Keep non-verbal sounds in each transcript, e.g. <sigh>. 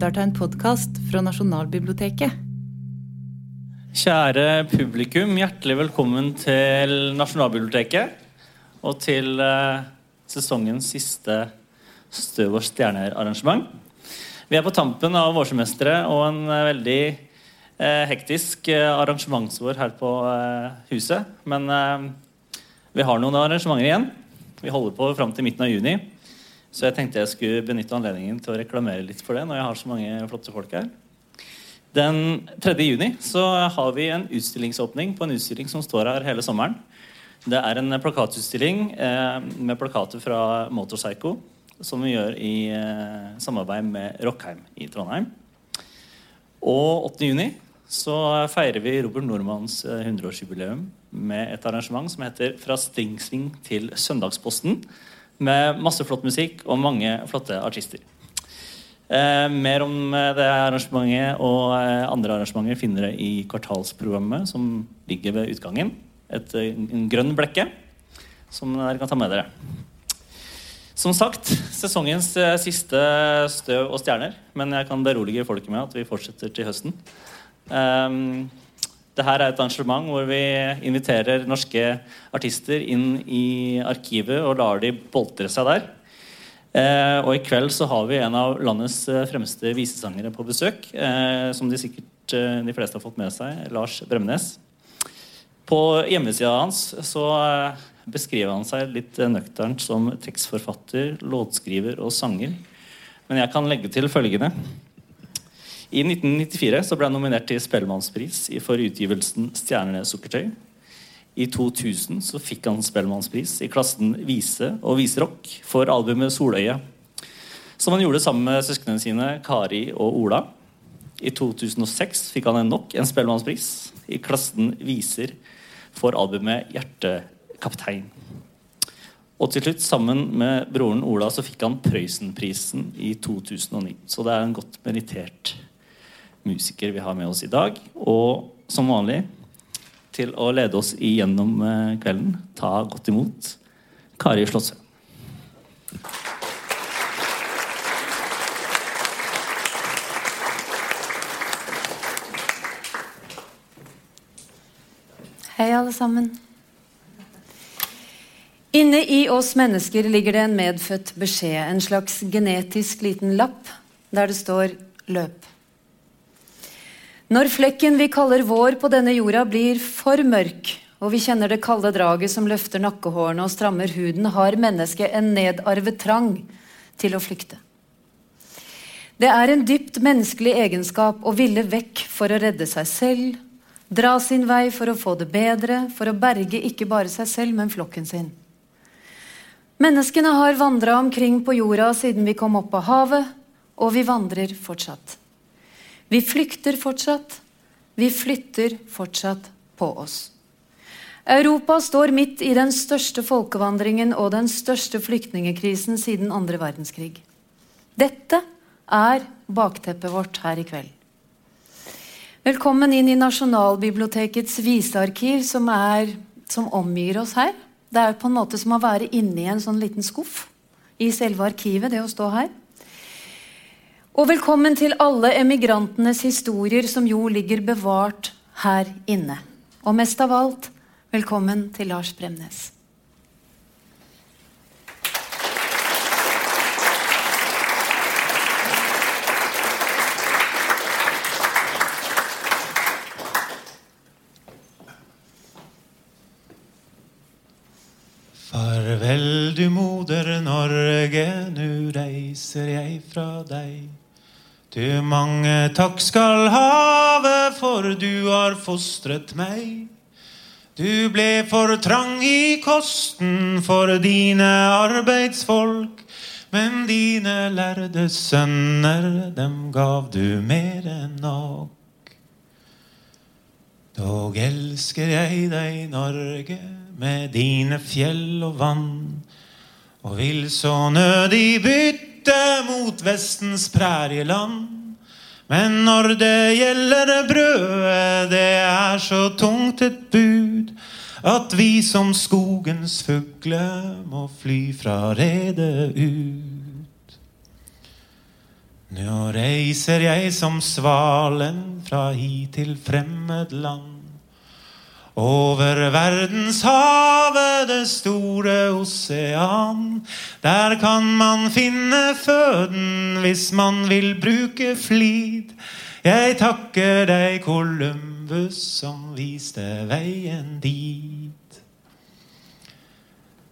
lytter til en podkast fra Nasjonalbiblioteket. Kjære publikum, hjertelig velkommen til Nasjonalbiblioteket. Og til eh, sesongens siste Støv og stjerner-arrangement. Vi er på tampen av vårsemesteret og en eh, veldig eh, hektisk eh, arrangementsår her på eh, huset. Men eh, vi har noen arrangementer igjen. Vi holder på fram til midten av juni. Så jeg tenkte jeg skulle benytte anledningen til å reklamere litt for det når jeg har så mange flotte folk her. Den 3. juni så har vi en utstillingsåpning på en utstilling som står her hele sommeren. Det er en plakatutstilling eh, med plakater fra Motorpsycho som vi gjør i eh, samarbeid med Rockheim i Trondheim. Og 8. juni så feirer vi Robert Nordmanns eh, 100-årsjubileum med et arrangement som heter Fra Stingsing til Søndagsposten med masse flott musikk og mange flotte artister. Eh, mer om eh, det arrangementet og eh, andre arrangementer finner dere i kvartalsprogrammet som ligger ved utgangen. Et, eh, en grønn blekke som dere kan ta med dere. Som sagt, sesongens eh, siste støv og stjerner. Men jeg kan berolige folket med at vi fortsetter til høsten. Um, det her er et arrangement hvor vi inviterer norske artister inn i arkivet og lar de boltre seg der. Eh, og i kveld så har vi en av landets eh, fremste visesangere på besøk. Eh, som de sikkert eh, de fleste har fått med seg. Lars Bremnes. På hjemmesida hans så eh, beskriver han seg litt eh, nøkternt som tekstforfatter, låtskriver og sanger. Men jeg kan legge til følgende. I 1994 så ble han nominert til Spellemannspris for utgivelsen 'Stjernene-sukkertøy'. I 2000 så fikk han Spellemannspris i klassen vise og viserock for albumet 'Soløyet', som han gjorde sammen med søsknene sine Kari og Ola. I 2006 fikk han nok en Spellemannspris i klassen viser for albumet 'Hjertekaptein'. Og til slutt, sammen med broren Ola, så fikk han Prøysenprisen i 2009. Så det er en godt merittert musiker vi har med oss i dag. Og som vanlig, til å lede oss igjennom eh, kvelden, ta godt imot Kari Slottsø. Hei, alle sammen. Inne i oss mennesker ligger det en medfødt beskjed, en slags genetisk liten lapp, der det står 'løp'. Når flekken vi kaller vår på denne jorda blir for mørk, og vi kjenner det kalde draget som løfter nakkehårene og strammer huden, har mennesket en nedarvet trang til å flykte. Det er en dypt menneskelig egenskap å ville vekk for å redde seg selv, dra sin vei for å få det bedre, for å berge ikke bare seg selv, men flokken sin. Menneskene har vandra omkring på jorda siden vi kom opp av havet, og vi vandrer fortsatt. Vi flykter fortsatt. Vi flytter fortsatt på oss. Europa står midt i den største folkevandringen og den største flyktningekrisen siden andre verdenskrig. Dette er bakteppet vårt her i kveld. Velkommen inn i Nasjonalbibliotekets visearkiv, som, er, som omgir oss her. Det er på en måte som å være inni en sånn liten skuff i selve arkivet, det å stå her. Og velkommen til alle emigrantenes historier som jo ligger bevart her inne. Og mest av alt, velkommen til Lars Bremnes. Farvel, du moder Norge, Du mange takk skal have, for du har fostret meg. Du ble for trang i kosten for dine arbeidsfolk, men dine lærde sønner, dem gav du mer enn nok. Dog elsker jeg deg, Norge, med dine fjell og vann, og vil så nødig bytte mot Vestens prærieland. Men når det gjelder brødet, det er så tungt et bud at vi som skogens fugler må fly fra redet ut. Nå reiser jeg som svalen fra hit til fremmed land. Over verdenshavet, det store osean. Der kan man finne føden hvis man vil bruke flid. Jeg takker deg, Columbus, som viste veien dit.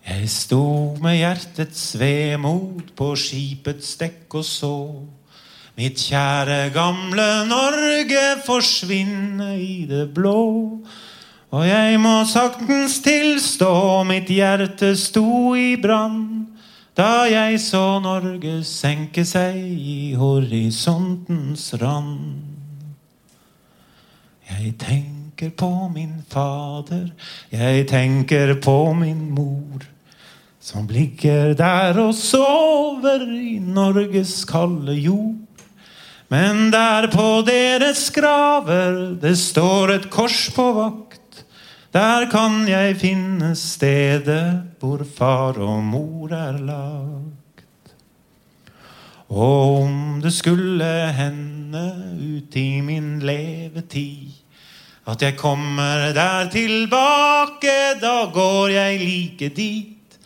Jeg sto med hjertets vemod på skipets dekk og så mitt kjære, gamle Norge forsvinne i det blå. Og jeg må saktens tilstå, mitt hjerte sto i brann da jeg så Norge senke seg i horisontens rand. Jeg tenker på min fader, jeg tenker på min mor, som ligger der og sover i Norges kalde jord. Men der på deres graver det står et kors på vakt. Der kan jeg finne stedet hvor far og mor er lagt. Og om det skulle hende ut i min levetid at jeg kommer der tilbake, da går jeg like dit.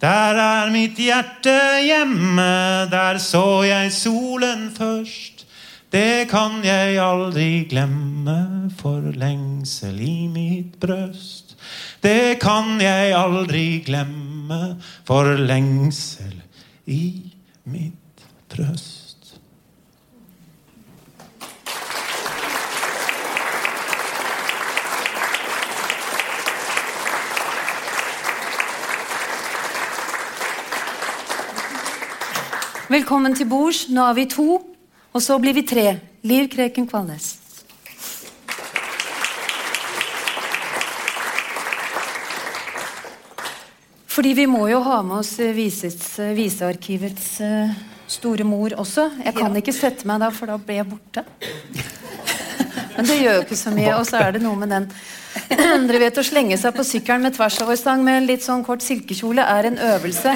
Der er mitt hjerte hjemme, der så jeg solen først. Det kan jeg aldri glemme, for lengsel i mitt brøst. Det kan jeg aldri glemme, for lengsel i mitt brøst. Velkommen til bords. Nå er vi to, og så blir vi tre. Liv Kreken Kvalnes. Fordi vi må jo ha med oss eh, visets, eh, visearkivets eh, store mor også. Jeg kan ikke sette meg da, for da blir jeg borte. Men det gjør jo ikke så mye. Og så er det noe med den <clears throat> Dere vet Å slenge seg på sykkelen med tversoverstang med en litt sånn kort silkekjole er en øvelse.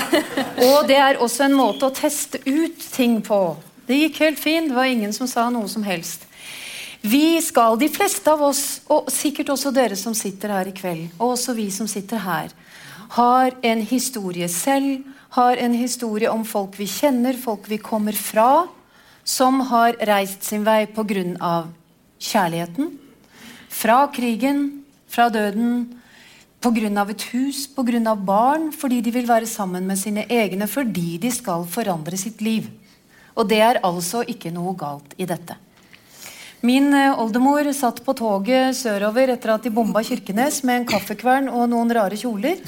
Og det er også en måte å teste ut ting på. Det gikk helt fint. Det var ingen som sa noe som helst. Vi skal, de fleste av oss, og sikkert også dere som sitter her i kveld, og også vi som sitter her, har en historie selv, har en historie om folk vi kjenner, folk vi kommer fra, som har reist sin vei pga. kjærligheten. Fra krigen, fra døden, pga. et hus, pga. barn, fordi de vil være sammen med sine egne, fordi de skal forandre sitt liv. Og det er altså ikke noe galt i dette. Min eh, oldemor satt på toget sørover etter at de bomba Kirkenes med en kaffekvern og noen rare kjoler.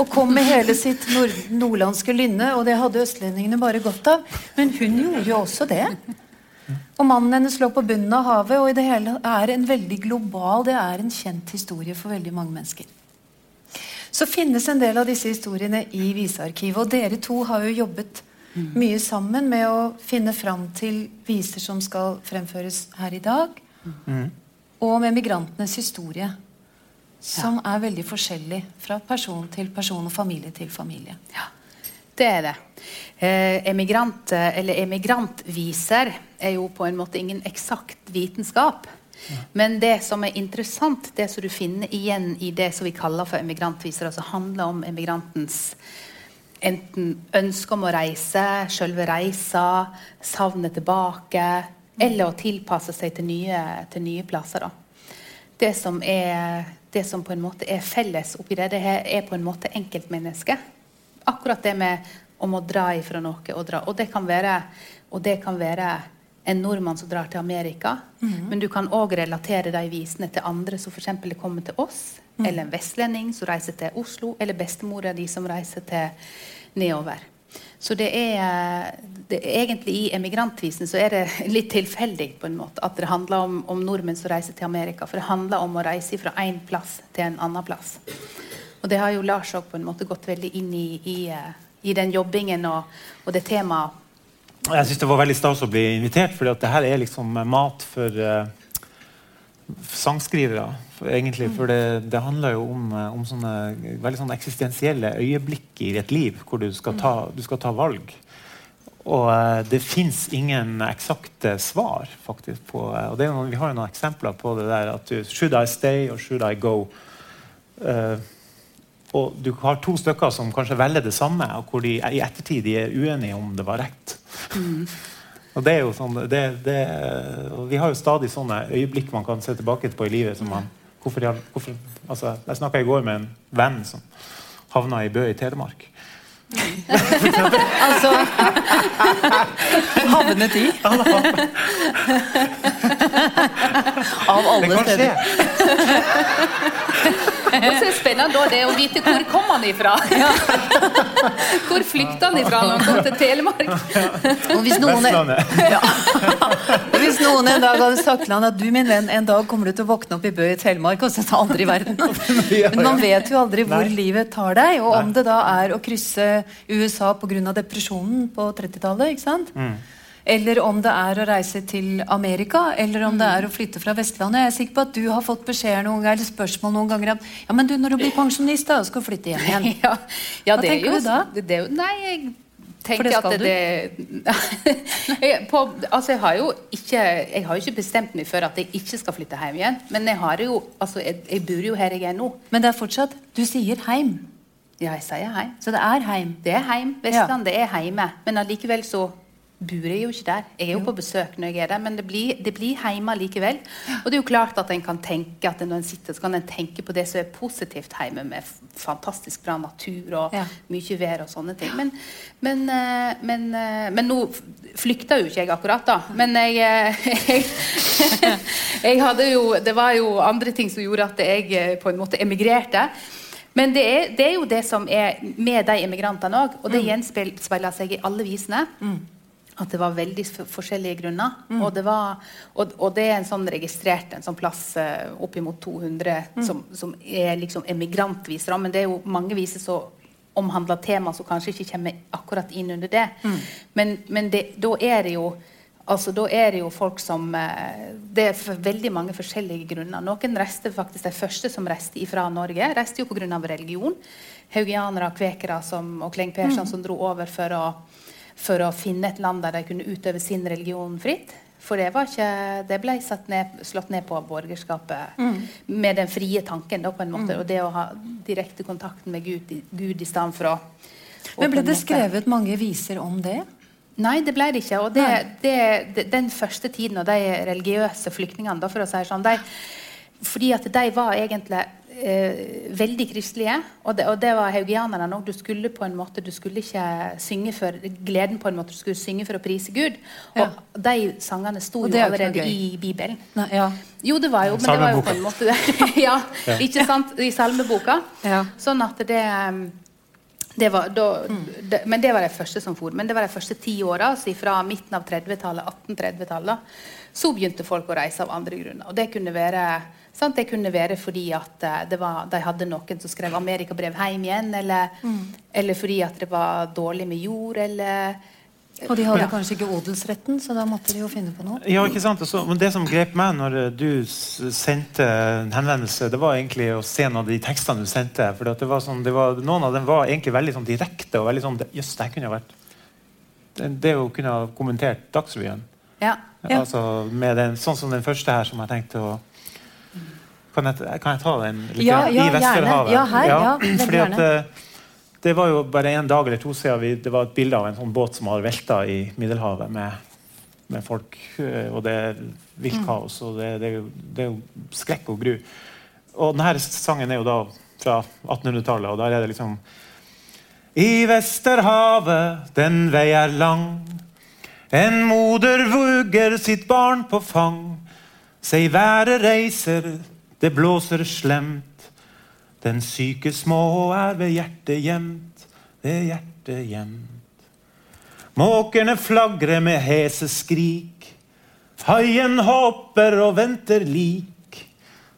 Og kom med hele sitt nord nordlandske lynne, og det hadde østlendingene bare godt av. Men hun gjorde jo også det. Og mannen hennes lå på bunnen av havet, og i det hele er en veldig global, det er en kjent historie for veldig mange mennesker. Så finnes en del av disse historiene i visearkivet, og dere to har jo jobbet mye sammen med å finne fram til viser som skal fremføres her i dag. Mm. Og med migrantenes historie. Som er veldig forskjellig fra person til person og familie til familie. Ja, det er det. Eh, emigrant, eller emigrantviser er jo på en måte ingen eksakt vitenskap. Men det som er interessant, det som du finner igjen i det som vi kaller for emigrantviser, altså handler om emigrantens enten ønske om å reise, selve reisa, savnet tilbake, eller å tilpasse seg til nye, til nye plasser. Da. Det som, er, det som på en måte er felles oppi det, det er på en måte enkeltmennesket. Akkurat det med om å dra ifra noe og dra. Og det kan være, det kan være en nordmann som drar til Amerika. Mm -hmm. Men du kan òg relatere de visene til andre som f.eks. kommer til oss. Mm. Eller en vestlending som reiser til Oslo. Eller bestemora di som reiser til nedover. Så det er, det er, egentlig i emigrantvisen så er det <laughs> litt tilfeldig på en måte at det handler om, om nordmenn som reiser til Amerika. For det handler om å reise fra én plass til en annen plass. Og det har jo Lars òg gått veldig inn i, i, i den jobbingen og, og det temaet jeg syns det var veldig stas å bli invitert, for det her er liksom mat for uh, sangskrivere. For, egentlig, for det, det, handler jo om, eh, om sånne veldig sånne eksistensielle øyeblikk i et liv hvor du skal ta, du skal ta valg. og uh, det fins ingen eksakte svar. faktisk på, uh, og noen, Vi har jo noen eksempler på det der. at du, Should I stay or should I go? Eh, og du har to stykker som kanskje velger det samme, og hvor de i ettertid de er uenige om det var rett. og det er jo sånn, det, det, og Vi har jo stadig sånne øyeblikk man kan se tilbake på i livet. som man, hvorfor, hvorfor, altså, Jeg snakka i går med en venn som havna i Bø i Telemark. Altså Havnet i. Av Det alle kan skje! Og så er det spennende da, det er å vite hvor kom han ifra. <laughs> Hvor flykta han ifra når han kom til Telemark? Og hvis noen, Vestlandet. ja. Hvis noen en dag hadde sagt til han at du min venn, en dag kommer du til å våkne opp i Bø i Telemark og sette andre i verden. Men man vet jo aldri hvor Nei. livet tar deg, og om det da er å krysse USA pga. depresjonen på 30-tallet. ikke sant? Eller om det er å reise til Amerika, eller om det er å flytte fra Vestlandet. Jeg er sikker på at du har fått beskjeder noen ganger, eller spørsmål noen ganger om ja, men du, når du blir pensjonist da, skal flytte hjem igjen. <laughs> Ja, ja Hva det er tenker jo, du da? Det, jo, nei, jeg tenker at det, <laughs> jeg, på, altså jeg har jo ikke Jeg har jo ikke bestemt meg for at jeg ikke skal flytte hjem igjen. Men jeg har jo Altså, jeg, jeg bor jo her jeg er nå. Men det er fortsatt Du sier heim. Ja, jeg sier heim. Så det er heim. Det er heim. Vestlandet er heime. Men allikevel så bor jeg jo ikke der. Jeg er jo på besøk når jeg er der, men det blir, det blir hjemme likevel. Og det er jo klart at en kan tenke at når en sitter, så kan en tenke på det som er positivt hjemme, med fantastisk bra natur og Ja. mye vær og sånne ting. Men, men, eh, men, eh, men nå flykta jo ikke jeg akkurat, da. Men jeg, eh, <laughs> jeg, <laughs> jeg hadde jo Det var jo andre ting som gjorde at jeg på en måte emigrerte. Men det er, det er jo det som er med de emigrantene òg, og det gjenspeiler seg i alle visene. At det var veldig forskjellige grunner. Og, det var, og, og det er en sånn registrert en sånn plass uh, oppimot 200 som, som er liksom emigrantvisere. Men det er jo mange viser som omhandler tema som kanskje ikke kommer akkurat inn under det. Men, men det, da er det jo Altså, da er det jo folk som eh, Det er veldig mange forskjellige grunner. Noen reiste faktisk De første som reiste fra Norge, reiste jo pga. religion. Haugianere, kvekere som, og Kleng Persson som dro over for å, for å finne et land der de kunne utøve sin religion fritt. For det, var ikke, det ble satt ned, slått ned på borgerskapet med den frie tanken. Da, på en måte, Og det å ha direkte kontakten med Gud, Gud i stedet for å Men ble det skrevet mange viser om det? Nei, det ble det ikke. Og det, det, det, den første tiden, og de religiøse flyktningene, da, for å si det sånn, de, fordi at de var egentlig eh, veldig kristelige. Og det, og det var haugianerne òg. Du skulle på en måte, du skulle ikke synge for gleden på en måte, du skulle synge for å prise Gud. Og Ja. de sangene sto jo er allerede i Bibelen. Nei, ja. Jo, det var jo, men det var jo på en måte <laughs> det. ja, ikke sant? I salmeboka. Ja. Sånn at det det var, da, det, men det var de første som for. Men det var de første ti åra. Altså fra midten av 30-tallet, 1830-tallet, så begynte folk å reise av andre grunner. Og det kunne være, sant? Det kunne være fordi at eh, det var, de hadde noen som skrev amerikabrev hjem igjen, eller, eller fordi at det var dårlig med jord, eller Og de hadde Ja. kanskje ikke odelsretten, så da måtte de jo finne på noe. Ja, ikke sant? Og men det som grep meg når eh, du sendte en henvendelse, det var egentlig å se noen av de tekstene du sendte. For det var sånn, det var, noen av dem var egentlig veldig sånn direkte. og veldig sånn, Jøss, det kunne jo vært det, det å kunne ha kommentert Dagsrevyen. Ja. Ja. Altså, med den, sånn som den første her, som jeg tenkte å Kan jeg, kan jeg ta den? litt Ja, ja, I Vesterhavet. Ja, her, ja, fordi at eh, det var jo bare en dag eller to siden vi, det var et bilde av en sånn båt som har velta i Middelhavet med, med folk. eh, Og det er vilt Mm. kaos, og det, det, er jo, det er jo skrekk og gru. Og denne sangen er jo da fra 1800-tallet, og der er det liksom I Vesterhavet, den vei er lang. En moder vugger sitt barn på fang. Sei været reiser, det blåser slemt. Den syke små er ved hjertet gjemt, ved hjertet gjemt. Måkene flagrer med hese skrik. Haien hopper og venter lik.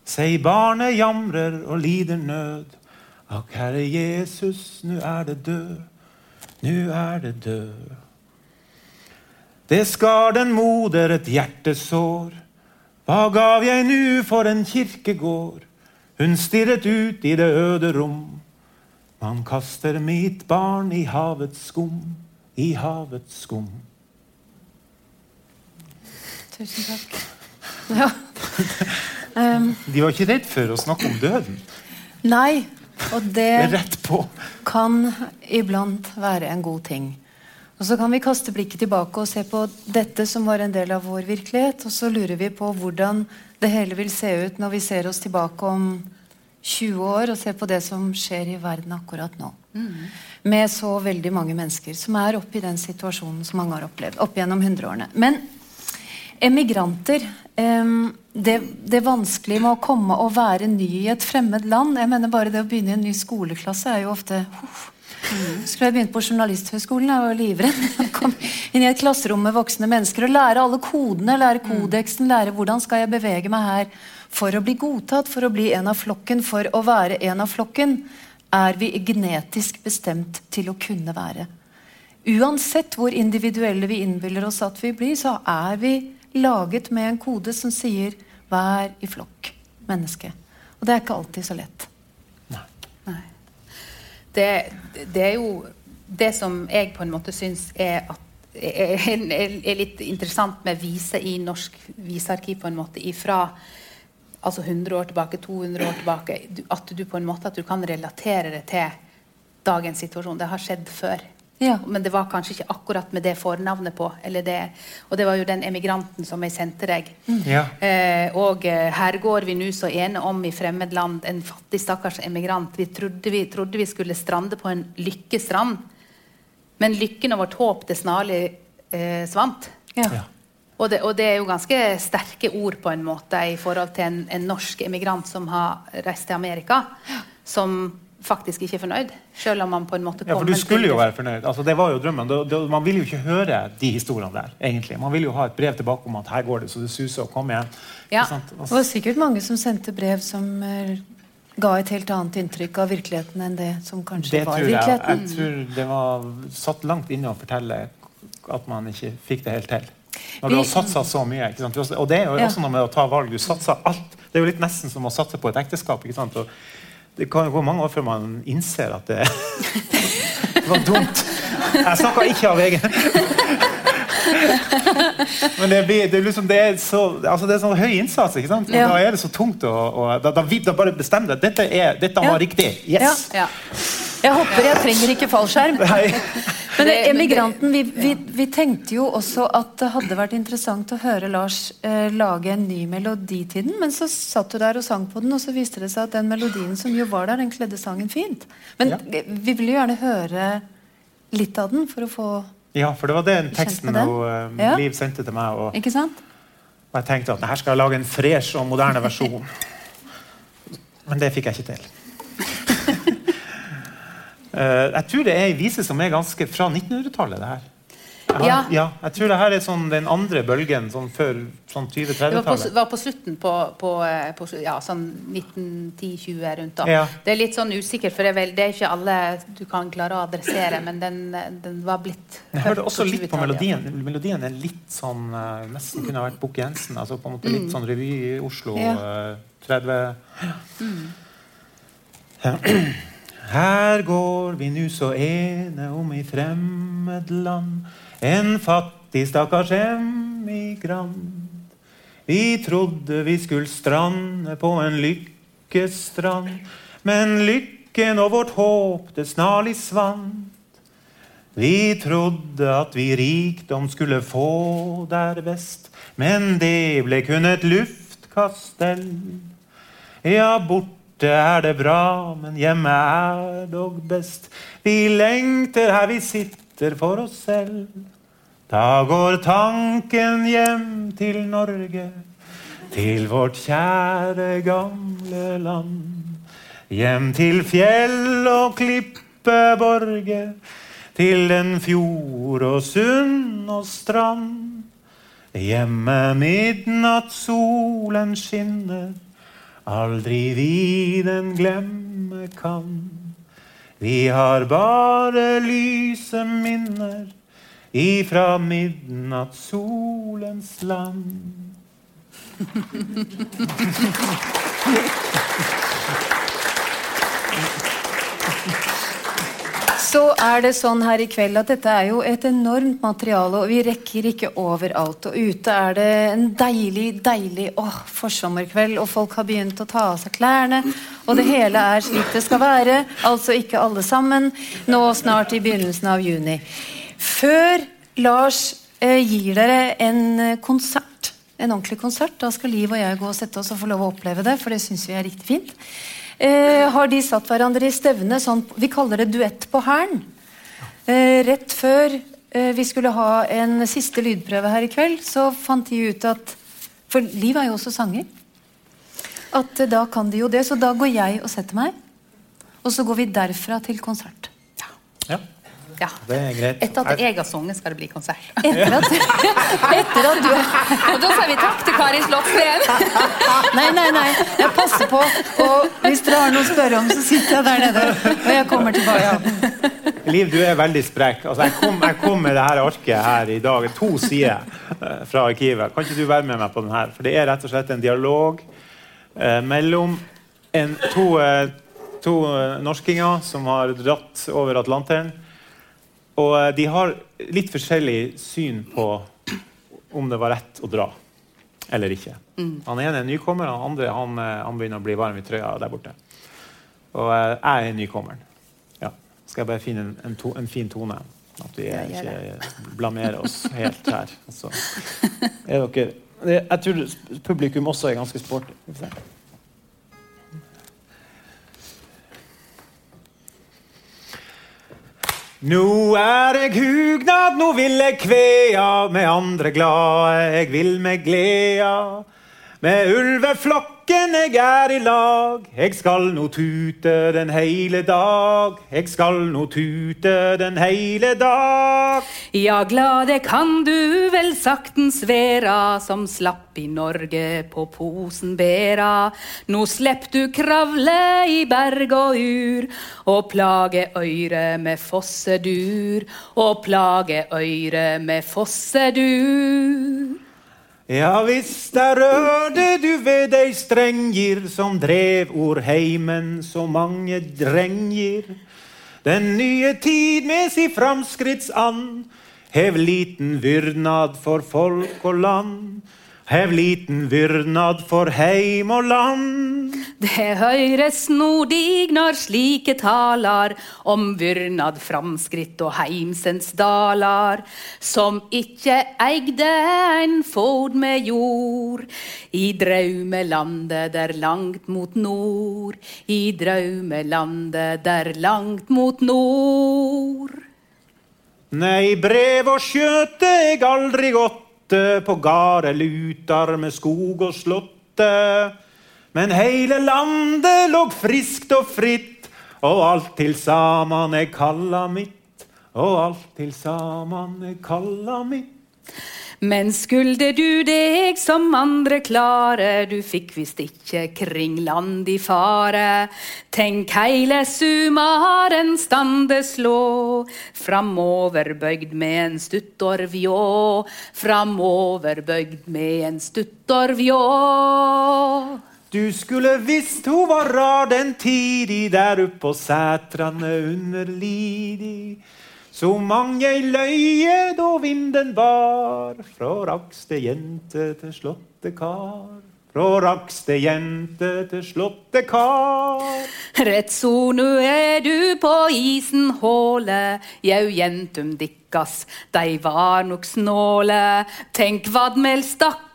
Sei barnet jamrer og lider nød. Akk, Herre Jesus, nu er det død, nu er det død. Det skar den moder et hjertesår. Hva gav jeg nu for en kirkegård? Hun stirret ut i det øde rom. Man kaster mitt barn i havets skum, i havets skum. Tusen takk. Ja. Um, De var ikke redd for å snakke om døden. nei, og Det det kan iblant være en god ting. Og så kan vi kaste blikket tilbake og se på dette som var en del av vår virkelighet, og så lurer vi på hvordan det hele vil se ut når vi ser oss tilbake om 20 år og ser på det som skjer i verden akkurat nå. Med så veldig mange mennesker som er oppe i den situasjonen som mange har opplevd opp gjennom hundreårene. Men emigranter em, det, det vanskelige med å komme og være ny i et fremmed land jeg mener Bare det å begynne i en ny skoleklasse er jo ofte uff. Skulle jeg begynt på Journalisthøgskolen, jeg var livredd. Jeg kom inn i et klasserom med voksne mennesker og lære alle kodene, lære kodeksen, lære hvordan skal jeg bevege meg her for å bli godtatt, for å bli en av flokken, for å være en av flokken, er vi genetisk bestemt til å kunne være. Uansett hvor individuelle vi innbiller oss at vi blir, så er vi laget med en kode som sier 'vær i flokk', menneske. Og det er ikke alltid så lett. Det, det er jo det som jeg på en måte syns er, er, er, litt interessant med vise i norsk visearkiv, på en måte ifra altså 100 år tilbake, 200 år tilbake, at du på en måte kan relatere det til dagens situasjon. Det har skjedd før. Ja. Men det var kanskje ikke akkurat med det fornavnet på. Eller det, og det var jo den emigranten som jeg sendte deg. Ja. Eh, og eh, her går vi nå så ene om i fremmed land, en fattig, stakkars emigrant. Vi trodde vi, trodde vi skulle strande på en lykkestrand, men lykken og vårt håp det snarlig eh, svant. Ja. Ja. Og det, og det er jo ganske sterke ord på en måte i forhold til en, en norsk emigrant som har reist til Amerika, som faktisk ikke fornøyd, selv om man på en måte Ja, for du skulle jo være fornøyd. Altså, det var jo drømmen. Man vil jo ikke høre de historiene der, egentlig. Man vil jo ha et brev tilbake om at her går det så det suser, og kom igjen. Ja. Det var sikkert mange som sendte brev som eh, ga et helt annet inntrykk av virkeligheten enn det som kanskje det var tror jeg. virkeligheten. Jeg tror det var satt langt inne å fortelle at man ikke fikk det helt til. Når du har satsa så mye. Ikke sant? Og det er jo Ja. også noe med å ta valg. Du satser alt. Det er jo litt nesten som å satse på et ekteskap. Ikke sant? Og det kan jo gå mange år før man innser at det, det <laughs> var dumt. Jeg snakka ikke av egen <laughs> Men det, blir, det, liksom, det, er så, altså det er sånn høy innsats. Ikke sant? Ja. Da er det så tungt å, å da, da, da bare bestem deg. Dette, er, dette Ja. var riktig. Yes! Ja. Jeg hopper, jeg trenger ikke fallskjerm. Nei. Men emigranten, vi, vi, vi tenkte jo også at det hadde vært interessant å høre Lars eh, lage en ny melodi til den, men så satt du der og sang på den, og så viste det seg at den melodien som jo var der, den kledde sangen fint. Men Ja. vi ville jo gjerne høre litt av den for å få Ja, for det var den teksten den? hun, eh, Ja. Liv sendte til meg. Og, Ikke sant? og jeg tenkte at her skal jeg lage en fresh og moderne versjon. <laughs> Men det fikk jeg ikke til. <laughs> Eh, jeg tror det er ei vise som er ganske fra 1900-tallet. det her. Jeg Ja. ja. Jeg tror det her er sånn den andre bølgen sånn før sånn Det var på, 20-30-tallet. Var på slutten på, på, eh, på ja, sånn 1910-20 rundt da. Ja. Det er litt sånn usikkert, for det er, vel, det er ikke alle du kan klare å adressere, men den, den var blitt Jeg hørte også litt på 20-tallet, ja. melodien. Melodien er litt sånn eh, Nesten kunne ha vært Bukke Jensen. Altså på en måte litt sånn revy i Oslo. Ja. eh, 30 Her går vi nu så ene om i fremmed land. En fattig, stakkars emigrant. Vi trodde vi skulle strande på en lykkestrand. Men lykken og vårt håp, det snarlig svant. Vi trodde at vi rikdom skulle få der vest, men det ble kun et luftkastell. Ja, borte er det bra, men hjemme er dog best. Vi lengter her vi sitter for oss selv. Da går tanken hjem til Norge, til vårt kjære gamle land. Hjem til fjell og klippeborge, til den fjord og sund og strand. Hjemme midnattssolen skinner, aldri vi den glemme kan. Vi har bare lyse minner ifra midnattssolens land. <laughs> så er det sånn her i kveld at dette er jo et enormt materiale, og vi rekker ikke overalt. Og ute er det en deilig, deilig åh, forsommerkveld, og folk har begynt å ta av seg klærne. Og det hele er slik det skal være. Altså ikke alle sammen. Nå snart i begynnelsen av juni. Før Lars eh, gir dere en konsert, en ordentlig konsert, da skal Liv og jeg gå og sette oss og få lov å oppleve det, for det syns vi er riktig fint eh, har de satt hverandre i stevne sånn Vi kaller det duett på hæren. Eh, rett før eh, vi skulle ha en siste lydprøve her i kveld, så fant de ut at For Liv er jo også sanger. At eh, da kan de jo det. Så da går jeg og setter meg. Og så går vi derfra til konsert. Ja, Ja. Det er greit. Etter at jeg har sunget, skal det bli konsert. Etter at, <laughs> etter at du Og da sier vi takk til Karin Slottsveen. <laughs> Nei, nei, nei. Jeg passer på. Og hvis dere har noe å spørre om, så sitter jeg der nede. Og jeg kommer tilbake. Ja. Liv, du er veldig sprek. Altså, jeg, kom, jeg kom med det her arket her i dag. To sider eh, fra arkivet. Kan ikke du være med meg på den her? For det er rett og slett en dialog eh, mellom en, to, eh, to eh, norskinger som har dratt over Atlanteren. Og eh, de har litt forskjellig syn på om det var rett å dra eller ikke. Han ene er nykommer, han andre han, eh, han begynner å bli varm i trøya der borte. Og eh, jeg er nykommeren. Ja. Skal jeg bare finne en, en, to, en fin tone? At vi er, ikke blamerer oss helt her. Altså. <laughs> Jeg tror publikum også er ganske sporty. Nå er eg hugnad, nå vil eg kvea med andre glade. Eg vil med gleda. Med ulveflokken eg er i lag. Eg skal nå tute den heile dag. Eg skal nå tute den heile dag. Ja, glade kan du vel saktens vera, som slapp i Norge på posen bera. Nå slepp du kravle i berg og ur, og plage øyre med fossedur. Og plage øyre med fossedur. Ja visst, der rørte du ved dei strenger som drev or heimen så mange drenger. Den nye tid med si framskrittsand hev liten vyrnad for folk og land. Hev liten vyrnad for heim og land. Det høyres nordig når slike talar om vyrnad, framskritt og heimsens dalar, som ikkje eigde en fod med jord, i draumelandet der langt mot nord, i draumelandet der langt mot nord. Nei, brev og skjøte eg aldri gåtte på garde lutar med skog og slåtte. Men heile landet låg friskt og fritt, og alt til saman er kalla mitt. Og alt til saman er kalla mitt. Men skulde du deg som andre klare, du fikk visst ikke kring land i fare. Tenk heile sumaren stande slå, framover bøgd med en stuttorvjå, framover bøgd med en stuttorvjå. Du skulle visst ho var rar den tidi der oppå setrane underlidig. Så mange løye da vinden bar, fra rakste jente til slåtte kar. Fra rakste jente til slåtte kar. Rett så nu er du på isen håle, jau jentum dikkas, dei var nok snåle. Tenk vadmel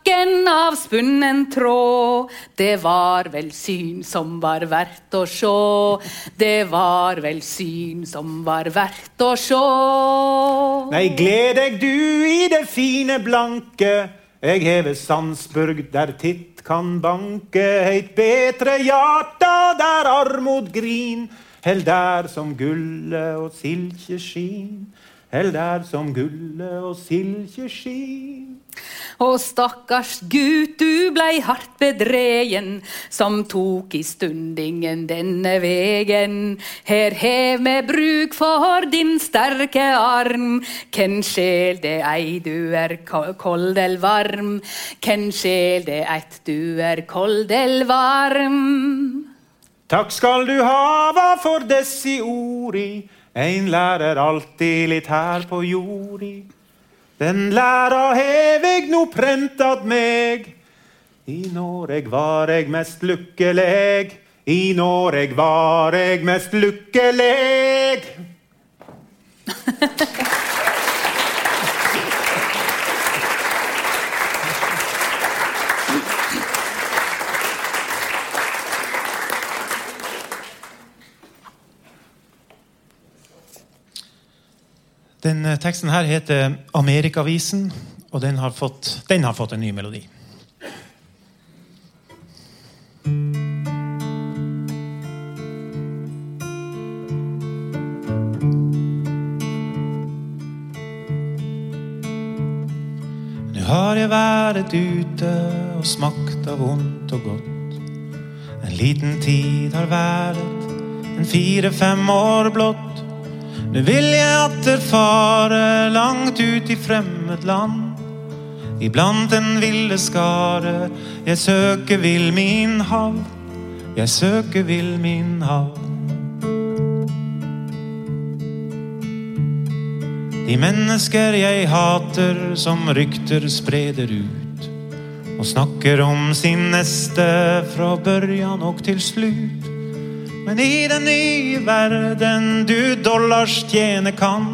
stakken av spunnen tråd, det var vel syn som var verdt å sjå. Det var vel syn som var verdt å sjå. Nei, gled deg du i det fine blanke. Eg heve Sandsburg der titt kan banke. Heit betre hjarta der armod grin. Hell der som gulle og silke skin. Hell der som gulle og silke Og stakkars gutt, du blei hardt bedregen, som tok i stundingen denne vegen. Her hev me bruk for din sterke arm, ken sjel det ei du er kold eller varm, ken sjel det eit du er kold eller varm. Takk skal du hava for dessi ordi. Ein lærer alltid litt her på jordi. Den læra hev eg no prentad meg. I Noreg var eg mest lykkelig. I Noreg var eg mest lykkelig. <laughs> Den eh, teksten her heter Amerikavisen, og den har fått, den har fått en ny melodi. Nå har jeg vært ute og smakt av vondt og godt. En liten tid har vært en fire-fem år blått. Nå vil jeg atter fare langt ut i fremmed land. Iblant den ville skare, jeg søker vil min havn. Jeg søker vil min havn. De mennesker jeg hater, som rykter spreder ut. Og snakker om sin neste fra børjan og til slutt. Men i den nye verden du dollars tjene kan,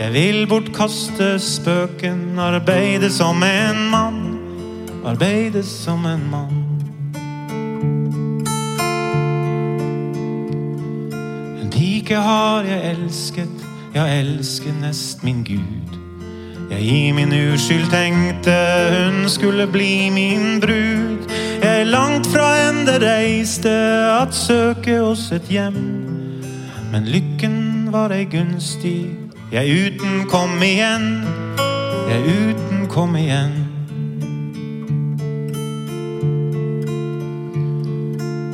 jeg vil bortkaste spøken, arbeide som en mann, arbeide som en mann. En pike har jeg elsket, jeg elsker nest min Gud. Jeg i min uskyld tenkte hun skulle bli min brud. Langt fra ende reiste at søke oss et hjem. Men lykken var ei gunstig, jeg uten kom igjen. Jeg uten kom igjen.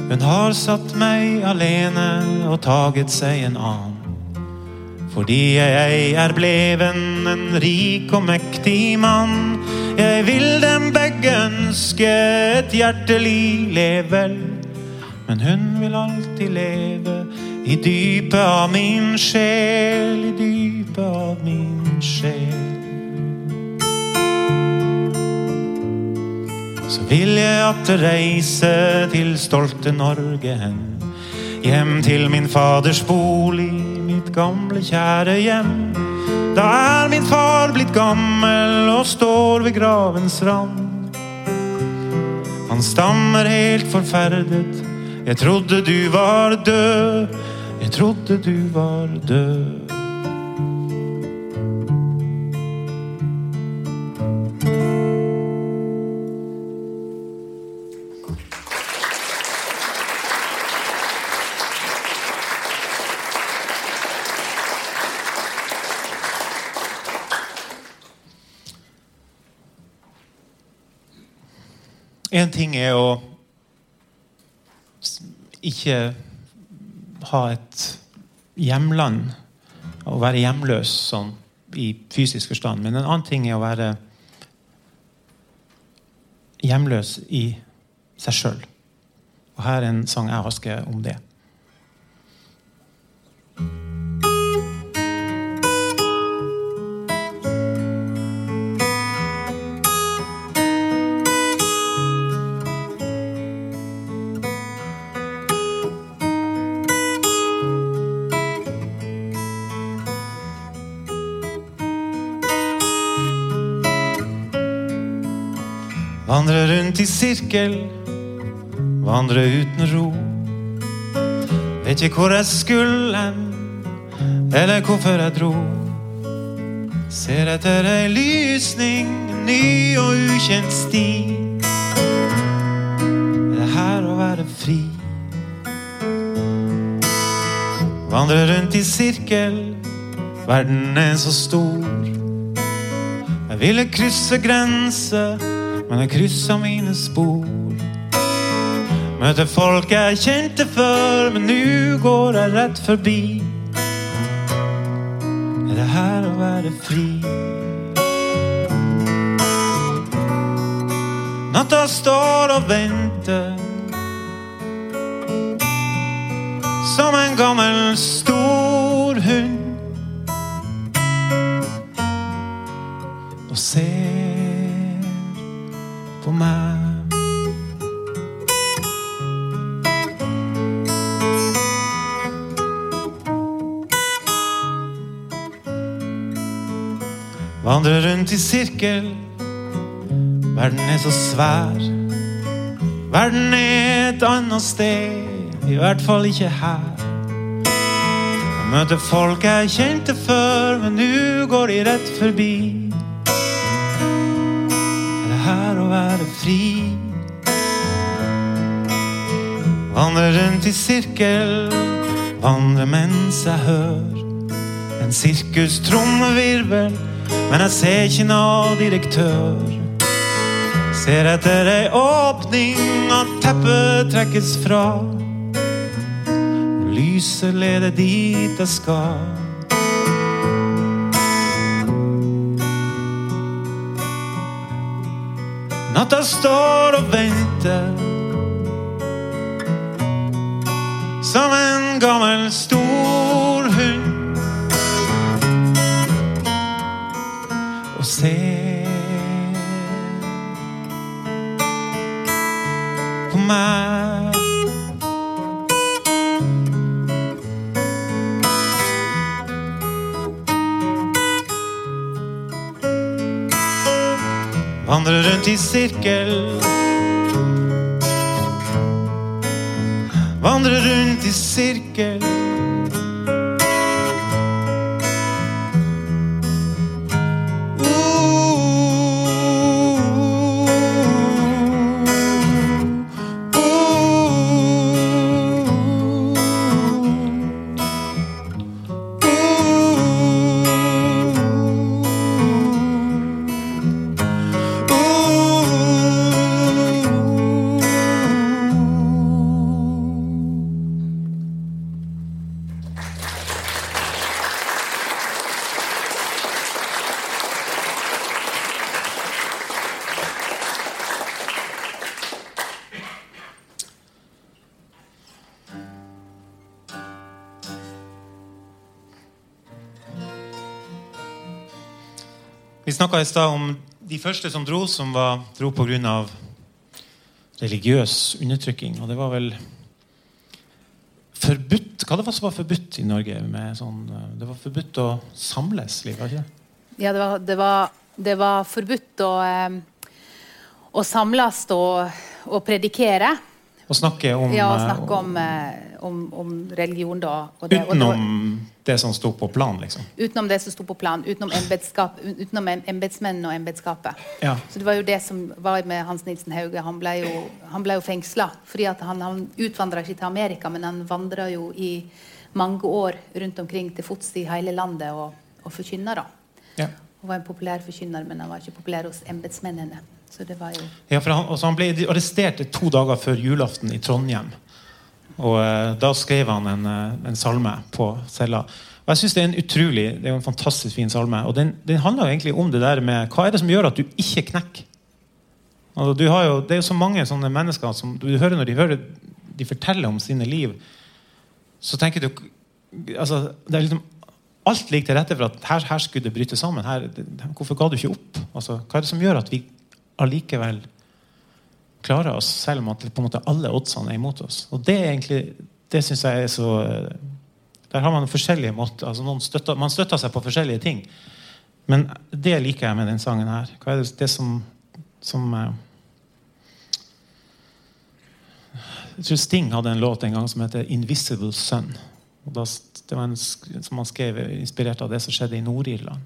Hun har satt meg alene og taget seg en annen. Fordi jeg er bleven en rik og mektig mann. Jeg vil dem begge ønske et hjertelig level. Men hun vil alltid leve i dypet av min sjel, i dypet av min sjel. Så vil jeg atter reise til stolte Norge hen. Hjem til min faders bolig, mitt gamle, kjære hjem. Da er min far blitt gammel og står ved gravens rand. Han stammer helt forferdet. Jeg trodde du var død. Jeg trodde du var død. En ting er å ikke ha et hjemland, å være hjemløs sånn i fysisk forstand. Men en annen ting er å være hjemløs i seg sjøl. Og her er en sang jeg skrevet om det. Vandre rundt i sirkel, vandre uten ro. Vet ikke hvor jeg skulle eller hvorfor jeg dro. Ser etter ei lysning, ny og ukjent sti. Er det her å være fri? Vandre rundt i sirkel, verden er så stor. Jeg ville krysse grenser, men jeg kryssa mine spor. Møter folk jeg kjente før, men nå går jeg rett forbi. Er det her å være fri? Natta står og venter. Som en gammel, stor rundt i sirkel. Verden er så svær. Verden er et annet sted, i hvert fall ikke her. Jeg møter folk jeg kjente før, men nå går de rett forbi. Er det her å være fri? Vandre rundt i sirkel, vandre mens jeg hører en sirkustrommevirvel, men jeg ser ikke noe direktør. Ser etter ei åpning at teppet trekkes fra. Lyset leder dit jeg skal. Natta står og venter som en gammel stor meg. Vandrer rundt i sirkel. Vandrer rundt i sirkel. Snakka i stad om de første som dro, som var, dro pga. religiøs undertrykking. Og det var vel forbudt Hva det var som var forbudt i Norge? Sånn, det var forbudt å samles, Liv, var ikke det? Ja, det var, det var, det var forbudt å, eh, å samles og, og predikere. Å snakke om, Ja, å eh, snakke om, eh, om, om religion, da. Det, Utenom det som sto på plan, liksom. utenom det som sto på plan. Utenom, embetsskap, utenom embetsmennene og embetskapet. Ja. Så det var jo det som var med Hans Nilsen Hauge. Han ble jo, han ble jo fengsla. Fordi han, han utvandra ikke til Amerika, men han vandra jo i mange år rundt omkring til fots i hele landet og, og forkynna. da. Ja. Han var en populær forkynner, men han var ikke populær hos embetsmennene. Så det var jo Ja, han, altså han ble arrestert to dager før julaften i Trondheim. Og eh, Da skrev han en, eh, en salme på cella. Og jeg synes Det er en utrolig, det er en fantastisk fin salme. Og den, den handler jo egentlig om det der med hva er det som gjør at du ikke knekker. Altså, jo, det er jo så mange sånne mennesker som du hører når de hører de forteller om sine liv, så tenker du altså, det er liksom Alt ligger til rette for at her, her skulle det bryte sammen. Her, det, hvorfor ga du ikke opp? Altså, hva er det som gjør at vi allikevel klarer oss, selv om at på en måte alle oddsene er imot oss. Og det er egentlig, det synes jeg er så eh, Der har man forskjellige måter. altså støtter, Man støtter seg på forskjellige ting. Men det liker jeg med den sangen her. Hva er det, det som, som eh, Jeg tror Sting hadde en låt en gang som heter 'Invisible Sun'. Det var en, som han skrev inspirert av det som skjedde i Nord-Irland.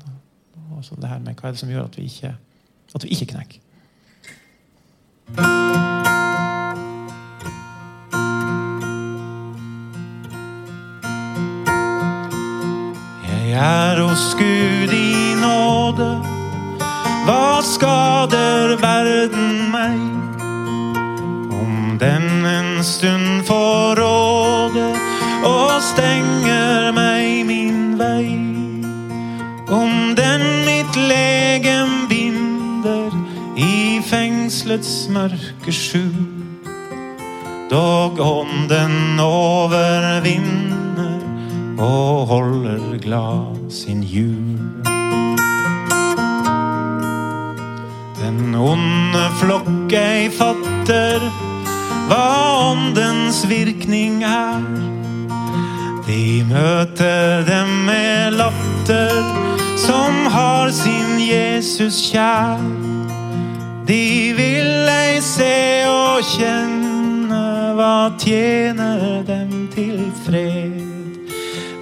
Altså det her med Hva er det som gjør at vi ikke, at vi ikke knekker? Jeg er hos Gud i nåde. Hva skader verden meg? Om den en stund får råde og stenger meg fengselets mørke skjul. Dog ånden overvinner og holder glad sin jul. Den onde flokk ei fatter hva åndens virkning er. De møter dem med latter som har sin Jesus kjær. De vil ei se og kjenne hva tjener dem til fred.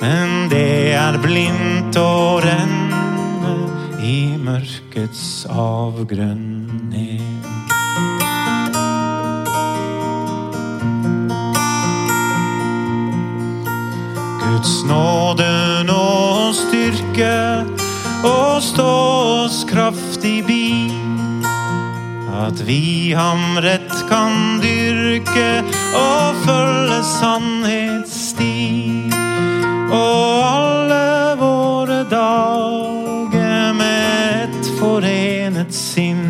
Men det er blindt å renne i mørkets avgrunn ned. Guds nåde nå styrke og stå oss kraftig bi. At vi ham rett kan dyrke og følge sannhetssti. Og alle våre dager med et forenet sinn.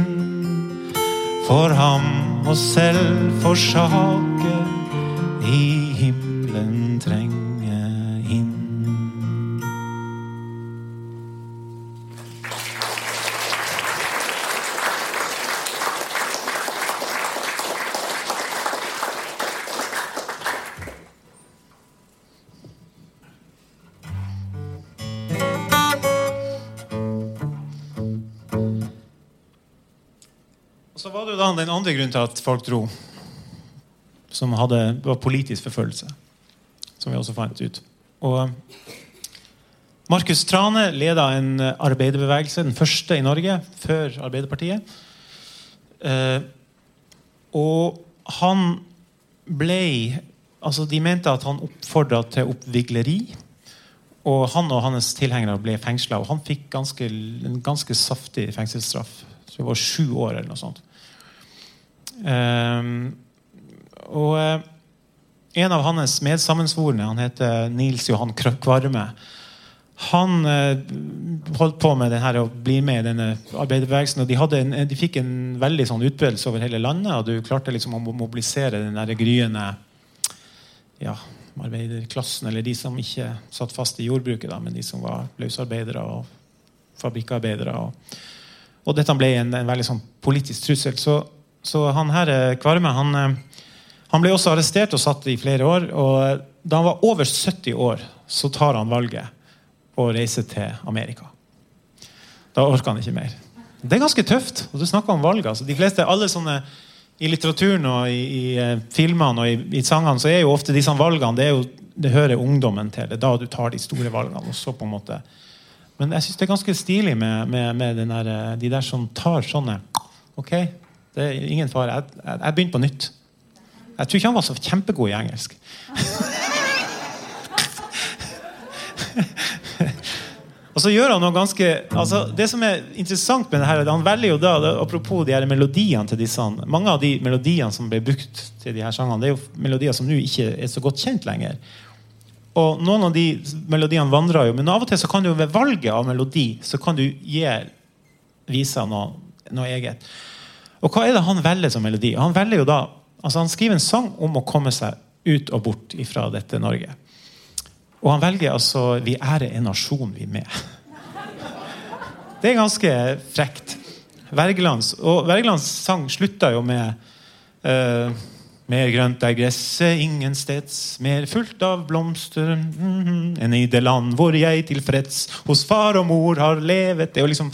For ham oss selv forsake i andre grunn til at folk dro, som hadde, var politisk forfølgelse. Som vi også fant ut. Og Markus Trane leda en arbeiderbevegelse, den første i Norge, før Arbeiderpartiet. Eh, og han ble Altså, de mente at han oppfordra til oppvigleri. Og han og hans tilhengere ble fengsla, og han fikk ganske, en ganske saftig fengselsstraff. Så det var sju år eller noe sånt. Ehm, og eh, en av hans medsammensvorne, han heter Nils Johan Krøkkvarme han eh, holdt på med det her å bli med i denne arbeiderbevegelsen. og De, en, de fikk en veldig sånn utbredelse over hele landet, og du klarte liksom å mobilisere den der gryende ja, arbeiderklassen, eller de som ikke satt fast i jordbruket, da, men de som var løsarbeidere og fabrikkarbeidere. Og, og dette ble en, en veldig sånn politisk trussel. Så, så han her, eh, Kvarme han, eh, han ble også arrestert og satt i flere år. og Da han var over 70 år, så tar han valget å reise til Amerika. Da orker han ikke mer. Det er ganske tøft. og du snakker om valg. Altså. De fleste, alle sånne I litteraturen og i, i eh, filmene og i, i sangene så er jo ofte disse valgene det, jo, det hører ungdommen til. Det er da du tar de store valgene. og så på en måte men jeg syns det er ganske stilig med, med, med der, eh, de der som tar sånne Ok, det er ingen fare. Jeg, jeg, jeg begynte på nytt. Jeg tror ikke han var så kjempegod i engelsk. <laughs> Og så gjør han noe ganske altså Det som er interessant med det her, han velger jo da, apropos de her melodiene til disse Mange av de melodiene som ble brukt til de her sangene, det er jo melodier som nå ikke er så godt kjent lenger. Og noen av de melodiene vandrer jo, men av og til så kan du ved valget av melodi så kan du gi vise noe, noe eget. Og hva er det han velger som melodi? Han velger jo da, altså han skriver en sang om å komme seg ut og bort fra dette Norge. Og han velger altså 'Vi ære en nasjon, vi med'. <laughs> Det er ganske frekt. Wergelands, og Wergelands sang slutta jo med uh, Mer grønt er gresset ingensteds, mer fullt av blomster mm, enn i det land hvor jeg tilfreds hos far og mor har levet. Det er jo liksom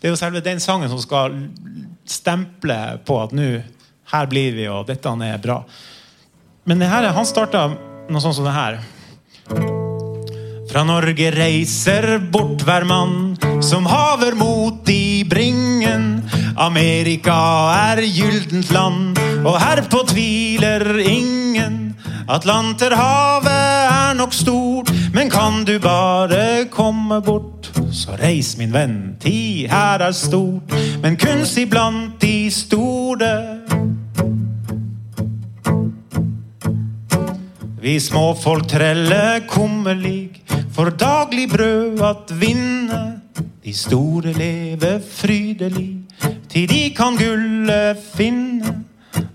det er jo selve den sangen som skal stemple på at nå her blir vi, og dette er bra. Men det her, han starta noe sånt som det her. Fra Norge reiser bort hver mann som haver mot i bringen. Amerika er gyldent land, og herpå tviler ingen. Atlanterhavet er nok stort, men kan du bare komme bort, så reis, min venn, tid her er stort, men kunst iblant de store. Vi småfolk treller kummerlig for daglig brød at vinne. De store lever frydelig til de kan gullet finne.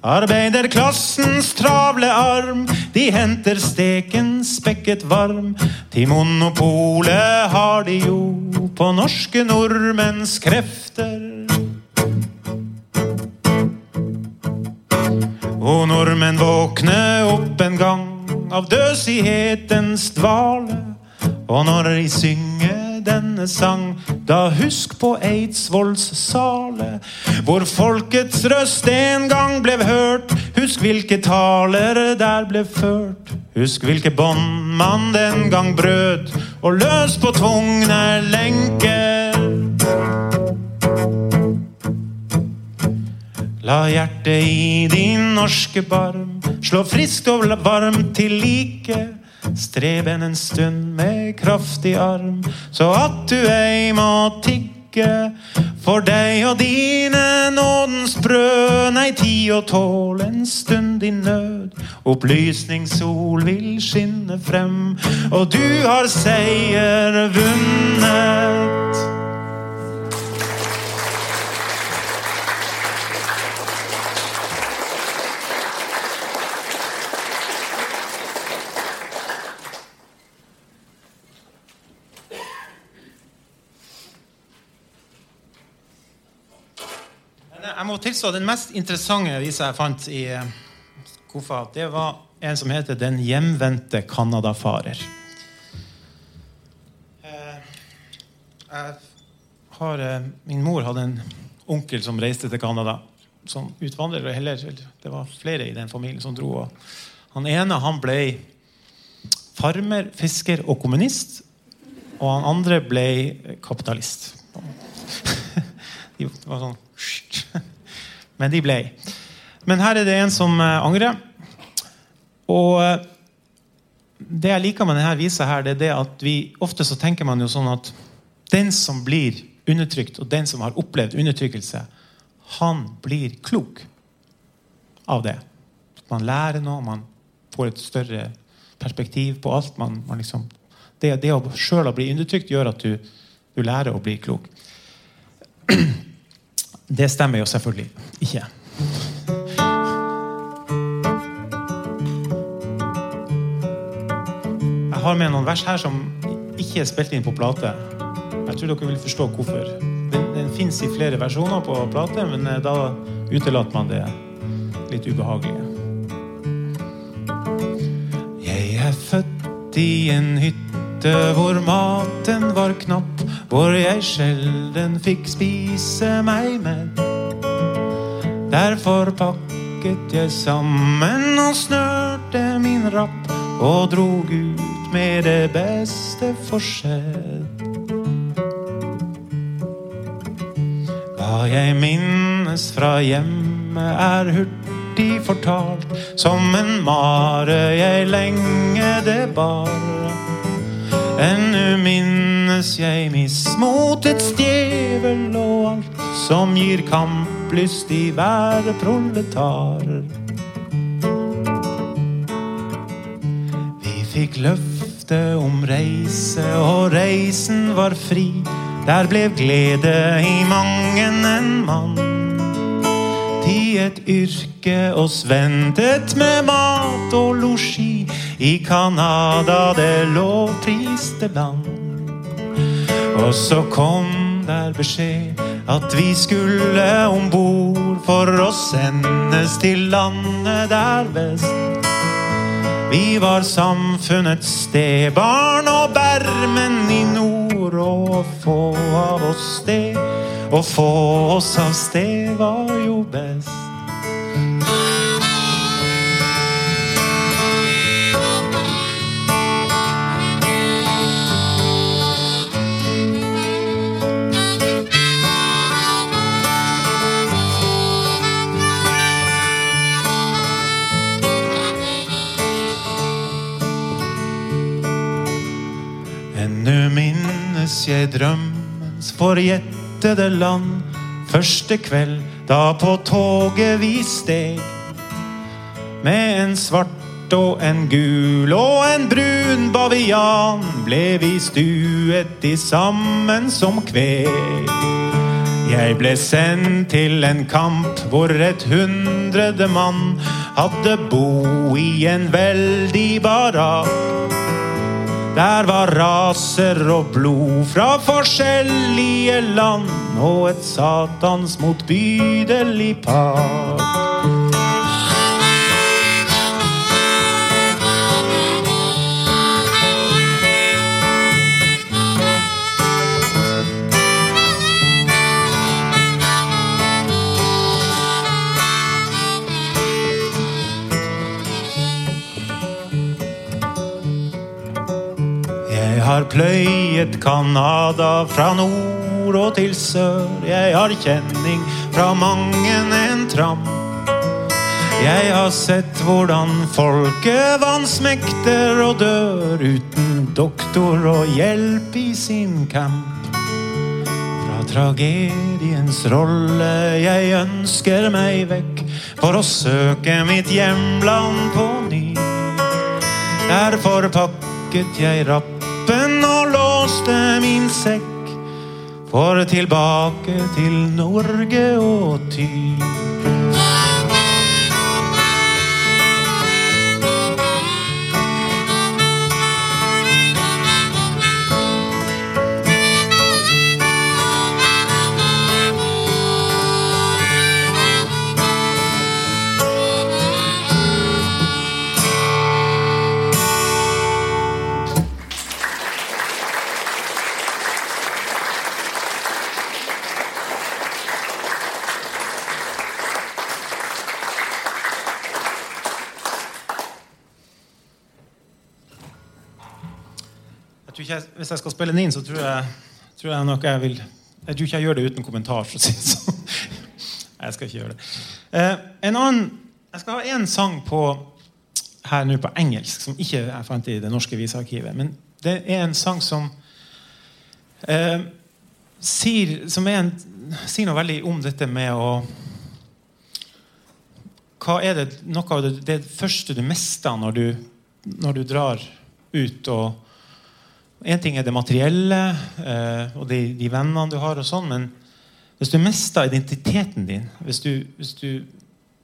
Arbeiderklassens travle arm, de henter steken spekket varm. Til monopolet har de jo på norske nordmenns krefter. Og nordmenn våkner opp en gang av døsighetens dvale. Og når de synger denne sang, da husk på Eidsvolls sale, hvor folkets røst en gang ble hørt. Husk hvilke taler der ble ført. Husk hvilke bånd man den gang brøt, og løs på tvungne lenker. La hjertet i din norske barm slå friskt og varmt til like. Streb en en stund med kraftig arm, så at du ei må tikke. For deg og dine nådens brød, nei, tid å tåle en stund i nød. Opplysningssol vil skinne frem, og du har seier vunnet. Må tilstå Den mest interessante visa jeg fant i eh, skuffa, det var en som heter 'Den hjemvendte canadafarer'. Eh, eh, min mor hadde en onkel som reiste til Canada som utvandrer. Heller, det var flere i den familien som dro. Han ene han ble farmer, fisker og kommunist. Og han andre ble kapitalist. <laughs> Det var sånn Men de ble. Men her er det en som angrer. Og det jeg liker med denne visa, her, det er det at vi ofte så tenker man jo sånn at den som blir undertrykt, og den som har opplevd undertrykkelse, han blir klok av det. Man lærer noe, man får et større perspektiv på alt. Man, man liksom, det, det å sjøl bli undertrykt gjør at du, du lærer å bli klok. Det stemmer jo selvfølgelig ikke. Jeg har med noen vers her som ikke er spilt inn på plate. Jeg tror dere vil forstå hvorfor. Den, den fins i flere versjoner på plate, men eh, da utelater man det litt ubehagelige. Jeg er født i en hytte hvor maten var knapp, hvor jeg sjelden fikk spise meg mett. Derfor pakket jeg sammen og snørte min rapp og drog ut med det beste forsett. Hva jeg minnes fra hjemme er hurtig fortalt, som en mare jeg lenge det bar. Ennå minnes jeg mismotets djevel og alt som gir kamplyst i hver proletar. Vi fikk løfte om reise, og reisen var fri. Der ble glede i mangen en mann. Til et yrke oss ventet med mat og losji i Canada, det lovpriste land. Og så kom der beskjed at vi skulle om bord for å sendes til landet der vest. Vi var samfunnets stebarn og bermen i nord, og få av oss sted, og få oss av sted var jo best. Minnes jeg drømmens forjettede land. Første kveld da på toget vi steg. Med en svart og en gul og en brun bavian ble vi stuet i sammen som kveg. Jeg ble sendt til en kamp hvor et hundrede mann hadde bo i en veldig barak. Der var raser og blod fra forskjellige land og et satans motbydelig par. Har pløyet Canada fra nord og til sør. Jeg har kjenning fra mange en tram. Jeg har sett hvordan folket vansmekter og dør uten doktor og hjelp i sin camp. Fra tragediens rolle jeg ønsker meg vekk for å søke mitt hjemland på ny. Derfor pakket jeg rappen og låste min sekk for tilbake til Norge og ty. Hvis jeg skal spille den inn, så tror jeg, tror jeg nok jeg vil Jeg tror ikke jeg gjør det uten kommentar. for å si det sånn. <laughs> Jeg skal ikke gjøre det. Eh, en annen, jeg skal ha én sang på, her nå på engelsk som ikke jeg fant i det norske visearkivet. Men det er en sang som eh, sier, som en, sier noe veldig om dette med å Hva er det, noe av det, det første du mister når du, når du drar ut og en ting er det materielle eh, og de, de vennene du har, og sånn, men hvis du mister identiteten din, hvis, du, hvis, du,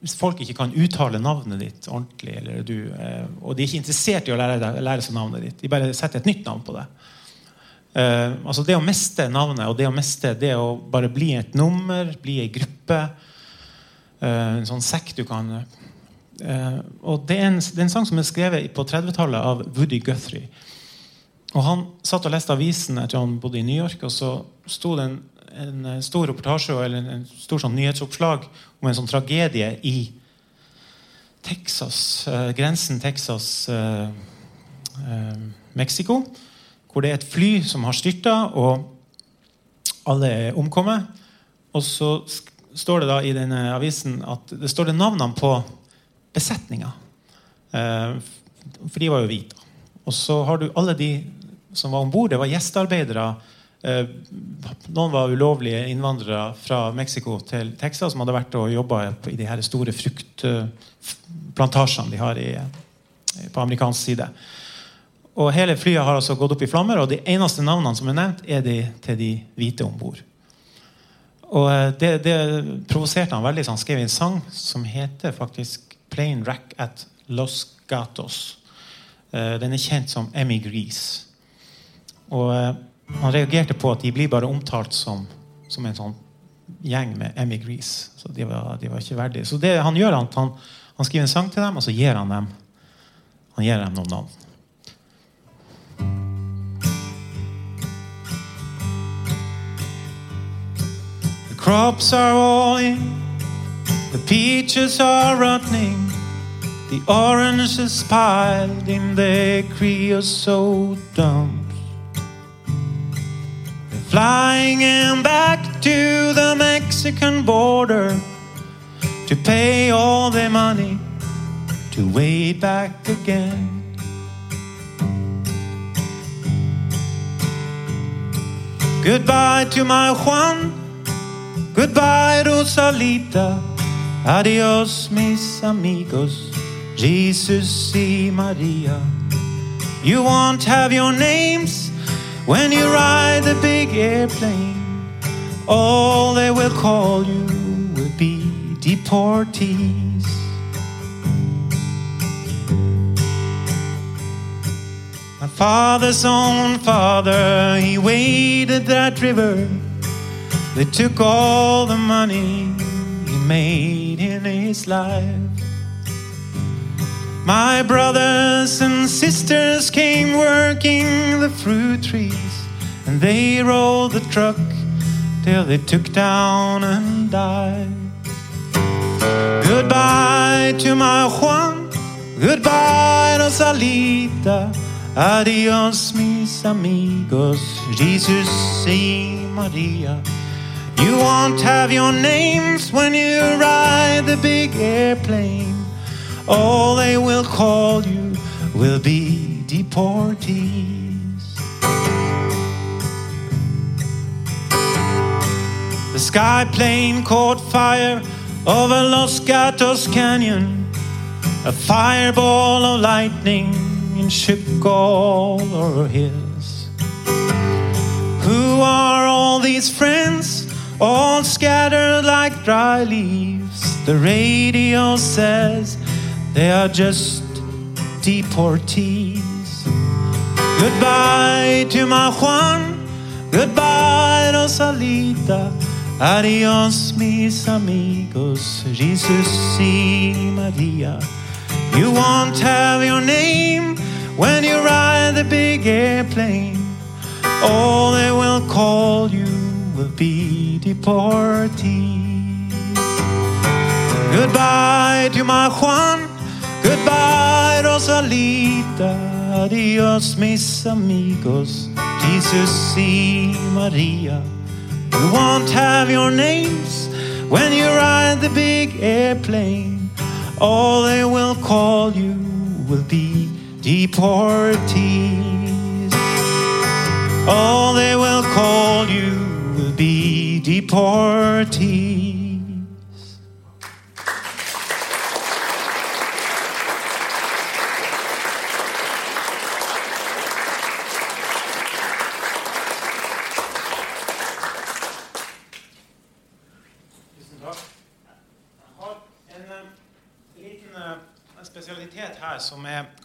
hvis folk ikke kan uttale navnet ditt ordentlig, du, eh, og de er ikke interessert i å lære, deg, lære seg navnet ditt, de bare setter et nytt navn på det eh, altså Det å miste navnet og det å miste det å bare bli et nummer, bli ei gruppe, eh, en sånn sekk du kan eh, og det er, en, det er en sang som er skrevet på 30-tallet av Woody Guthrie. Og Han satt og leste avisen etter han bodde i New York, og så sto det en, en stor reportasje eller en, en stor sånn nyhetsoppslag om en sånn tragedie i Texas, eh, grensen Texas-Mexico, hvor det er et fly som har styrta, og alle er omkommet. Og så står det da i denne avisen at det står det navnene på besetninga. Eh, for de var jo hvite. Og så har du alle de som var om bord. Var gjestearbeidere. Eh, noen var ulovlige innvandrere fra Mexico til Texas som hadde vært og jobba i de her store fruktplantasjene de har i, på amerikansk side. Og Hele flyet har altså gått opp i flammer, og de eneste navnene som er nevnt, er de til de hvite om bord. Og eh, det, det provoserte han veldig, så han skrev en sang som heter faktisk 'Plain Rack at Los Gatos'. Eh, Den er kjent som Emmy Grease. Og eh, han reagerte på at de blir bare omtalt som, som en sånn gjeng med Emmy Grease. Så de var, de var ikke verdige. Så det han gjør, han, han skriver en sang til dem, og så gir han dem, han gir dem noen navn. The crops are all in, the peaches are rotting, the oranges piled in the creosote dumps. Flying in back to the Mexican border to pay all their money to wait back again. Goodbye to my Juan. Goodbye, Rosalita. Adios, mis amigos. Jesus y Maria. You won't have your names when you ride the big airplane All they will call you will be deportees. My father's own father, he waded that river. They took all the money he made in his life. My brothers and sisters came working the fruit trees, and they rolled the truck till they took down and died. Goodbye to my Juan, goodbye Rosalita, adios mis amigos, Jesus y Maria. You won't have your names when you ride the big airplane. All they will call you will be deportees. The sky plane caught fire over Los Gatos Canyon. A fireball of lightning and shook all our hills. Who are all these friends? All scattered like dry leaves. The radio says they are just deportees. Goodbye to my Juan. Goodbye, Rosalita. Adios, mis amigos. Jesus y Maria. You won't have your name when you ride the big airplane. All they will call you will be deportees. Goodbye to my Juan. Goodbye, Rosalita. Adios, mis amigos. Jesus y Maria. You won't have your names when you ride the big airplane. All they will call you will be deportees. All they will call you will be deportees.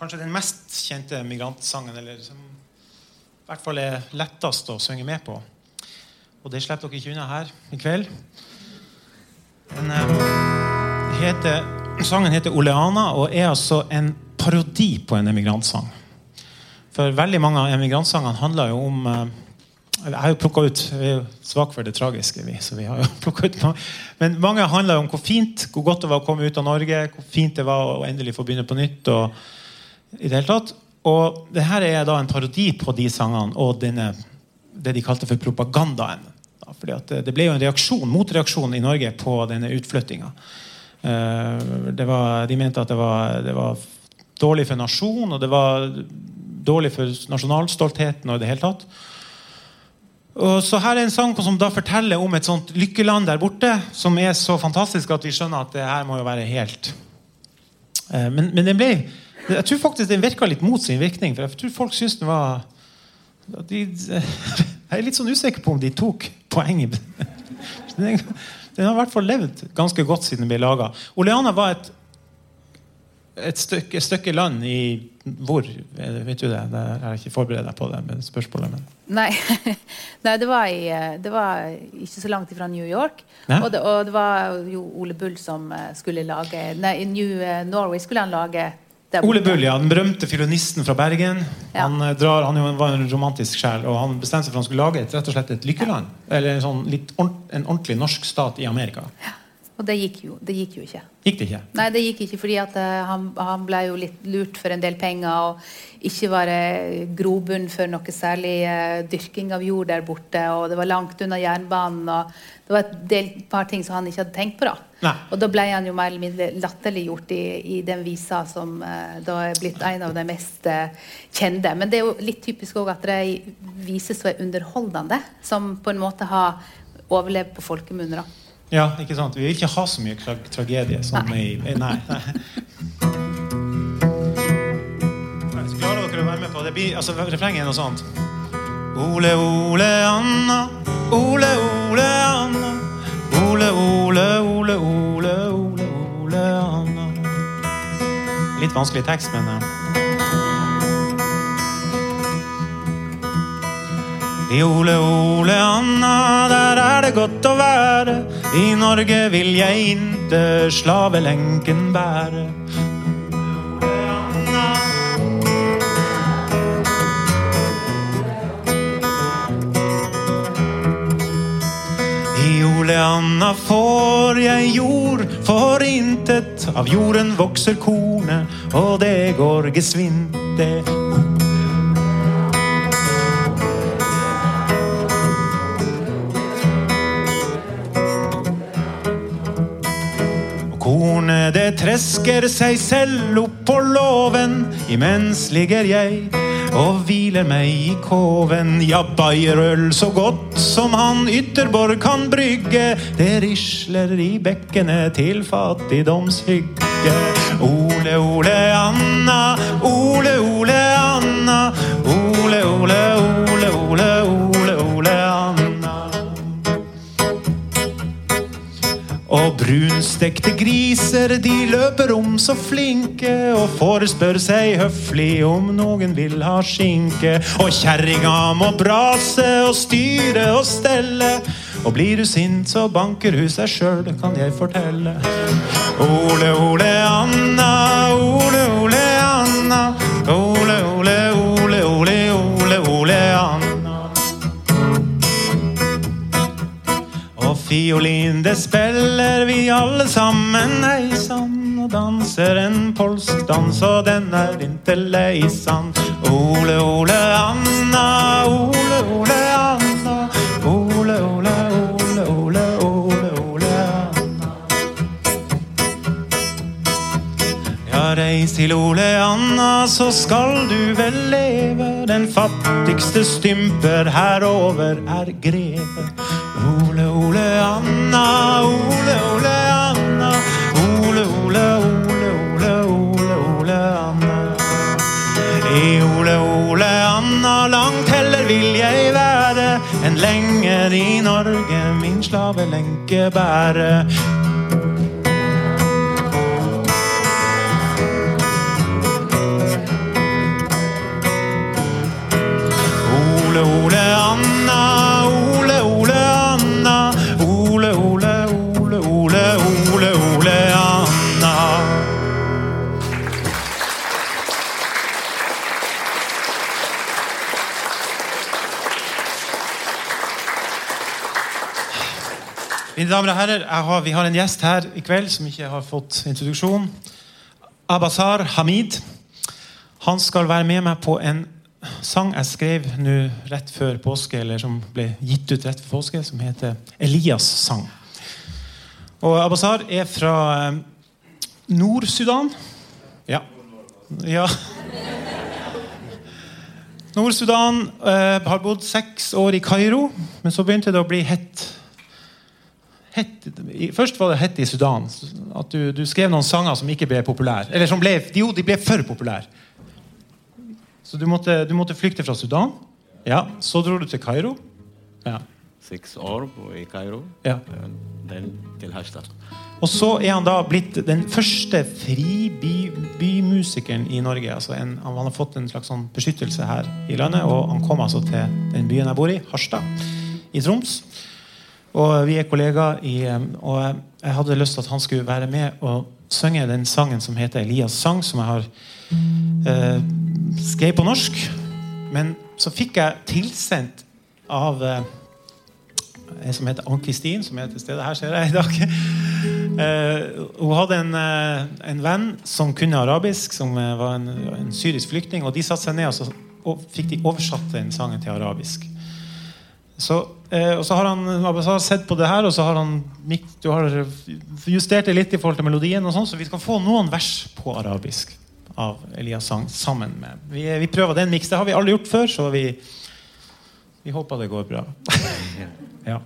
Kanskje den mest kjente migrantsangen, eller som i hvert fall er lettest å synge med på. Og det slipper dere ikke unna her i kveld. Den, eh, heter, sangen heter 'Oleana' og er altså en parodi på en emigrantsang. For veldig mange av emigrantsangene handler jo om eh, jeg har jo plukket ut, Vi er jo svake for det tragiske, vi. så vi har jo <laughs> ut. Men mange handler om hvor fint, hvor godt det var å komme ut av Norge. Hvor fint det var å endelig få begynne på nytt. og i det hele tatt. Og det her er da en parodi på de sangene og denne, det de kalte for propagandaen. Da, fordi at det, ble jo en reaksjon, motreaksjon i Norge på denne utflyttinga. Eh, de mente at det var, det var dårlig for nasjonen, og det var dårlig for nasjonalstoltheten og i det hele tatt. Og så her er en sang som da forteller om et sånt lykkeland der borte, som er så fantastisk at vi skjønner at det her må jo være helt Eh, Men, men den ble jeg tror faktisk den virka litt mot sin virkning. For jeg tror folk syns den var de, <laughs> Jeg er litt sånn usikker på om de tok poenget. <laughs> Den, den har i hvert fall levd ganske godt siden den ble laga. Oleana var et, et, stykke, et stykke land i hvor? Vet du det? jeg har ikke forberedt deg på det med spørsmålet. Men. Nei, <laughs> Nei det, var i, eh, det var ikke så langt fra New York. Og, det, og det var jo Ole Bull som eh, skulle lage Nei, i New eh, Norway skulle han lage Ole borte. Bull, ja, den berømte fiolinisten fra Bergen. Ja. Han, eh, drar, han var en romantisk sjel, og han bestemte seg for at han skulle lage et, rett og slett et lykkeland. Eller en, sånn, ordent, en ordentlig norsk stat i Amerika. Og det gikk, jo, det gikk jo ikke. Gikk det ikke? Nei, det gikk ikke fordi at eh, han, han ble jo litt lurt for en del penger. Og ikke var det grobunn for noe særlig eh, dyrking av jord der borte. Og det var langt unna jernbanen. Og det var et del, par ting som han ikke hadde tenkt på. da. Nei. Og da ble han jo mer eller mindre latterliggjort i, i den visa som eh, da er blitt en av de mest eh, kjente. Men det er jo litt typisk også at det er viser som er underholdende, som på en måte har overlevd på folkemunne. da. Ja, ikke sant? Vi vil ikke ha så mye tra tragedie som nei. i Nei. nei. så klarer dere å være med på det. Blir, altså, refrenget er noe sånt. Ole, Ole, Anna. Ole, Ole, Anna. Ole, Ole, Ole, Ole, Ole, Ole, Anna. Litt vanskelig tekst, men eh, I Ole Ole Anna, der er det godt å være. I Norge vil jeg inte slavelenken bære. I Ole Anna får jeg jord for intet. Av jorden vokser kornet, og det går gesvint, det. Og kornet det tresker seg selv opp på låven, imens ligger jeg og hviler meg i koven. Ja, bayerøl så godt som han Ytterborg kan brygge, det risler i bekkene til fattigdomshygge. Ole, Ole, Anna, Og brunstekte griser, de løper om så flinke og forespør seg høflig om noen vil ha skinke. Og kjerringa må brase og styre og stelle. Og blir du sint, så banker hun seg sjøl, kan jeg fortelle. Ole, Ole, Anna, Ole, Ole, fiolin, det spiller vi alle sammen, hei sann. Og danser en polsk dans, og den er inte lei sann. Ole, Ole, Anna, Ole, Ole, Anna. Ole, Ole, Ole, Ole, Ole, Ole, Anna. Ja, reis til Ole Anna, så skal du vel leve. Den fattigste stymper herover er greve. Ole, Ole, Anna, Ole, Ole, Anna. Ole, Ole, Ole, Ole, Ole, Ole, Anna. I Ole, Ole, Anna, langt heller vil jeg være enn lenger i Norge min slavelenke bære. Mine damer og herrer, har, vi har en gjest her i kveld som ikke har fått introduksjon. Abbasar Hamid. Han skal være med meg på en sang jeg skrev nå rett før påske, eller som ble gitt ut rett før påske, som heter Elias sang. Og Abbasar er fra eh, Nord-Sudan. Ja. ja. Nord-Sudan eh, har bodd seks år i Kairo, men så begynte det å bli hett. Hett først var det hett i Sudan. At du, du skrev noen sanger som ikke ble populære. Eller som ble, jo, de ble for populære. Så du måtte, du måtte flykte fra Sudan. Ja, Så dro du til Kairo. Ja. Seks år i Kairo. Ja. Eh, Den til Hashtag. Og så er han da blitt den første fribymusikeren i Norge. Altså en, han har fått en slags sånn beskyttelse her i landet, og han kom altså til den byen jeg bor i, Harstad i Troms. Og vi er kollegaer i eh, Og jeg hadde lyst til at han skulle være med og synge den sangen som heter Elias sang, som jeg har eh, skrevet på norsk. Men så fikk jeg tilsendt av eh, som heter Ann-Kristin, som er til stede her, ser jeg i dag. Uh, <laughs> hun hadde en, uh, en venn som kunne arabisk, som uh, var en, en syrisk flyktning. Og de satte seg ned og så og fikk de oversatt den sangen til arabisk. Så, eh, og så har han så har sett på det her, og så har han du har justert det litt i forhold til melodien, og sånn, så vi skal få noen vers på arabisk av Elias sang sammen med Vi, vi prøver den miks. Det har vi aldri gjort før, så vi, vi håper det går bra. <laughs> ja.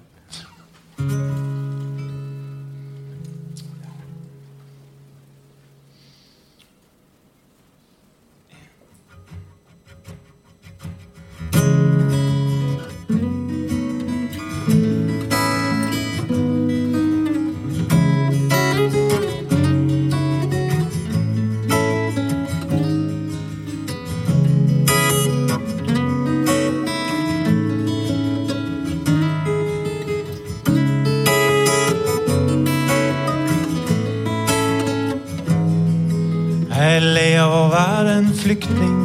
Flyktning.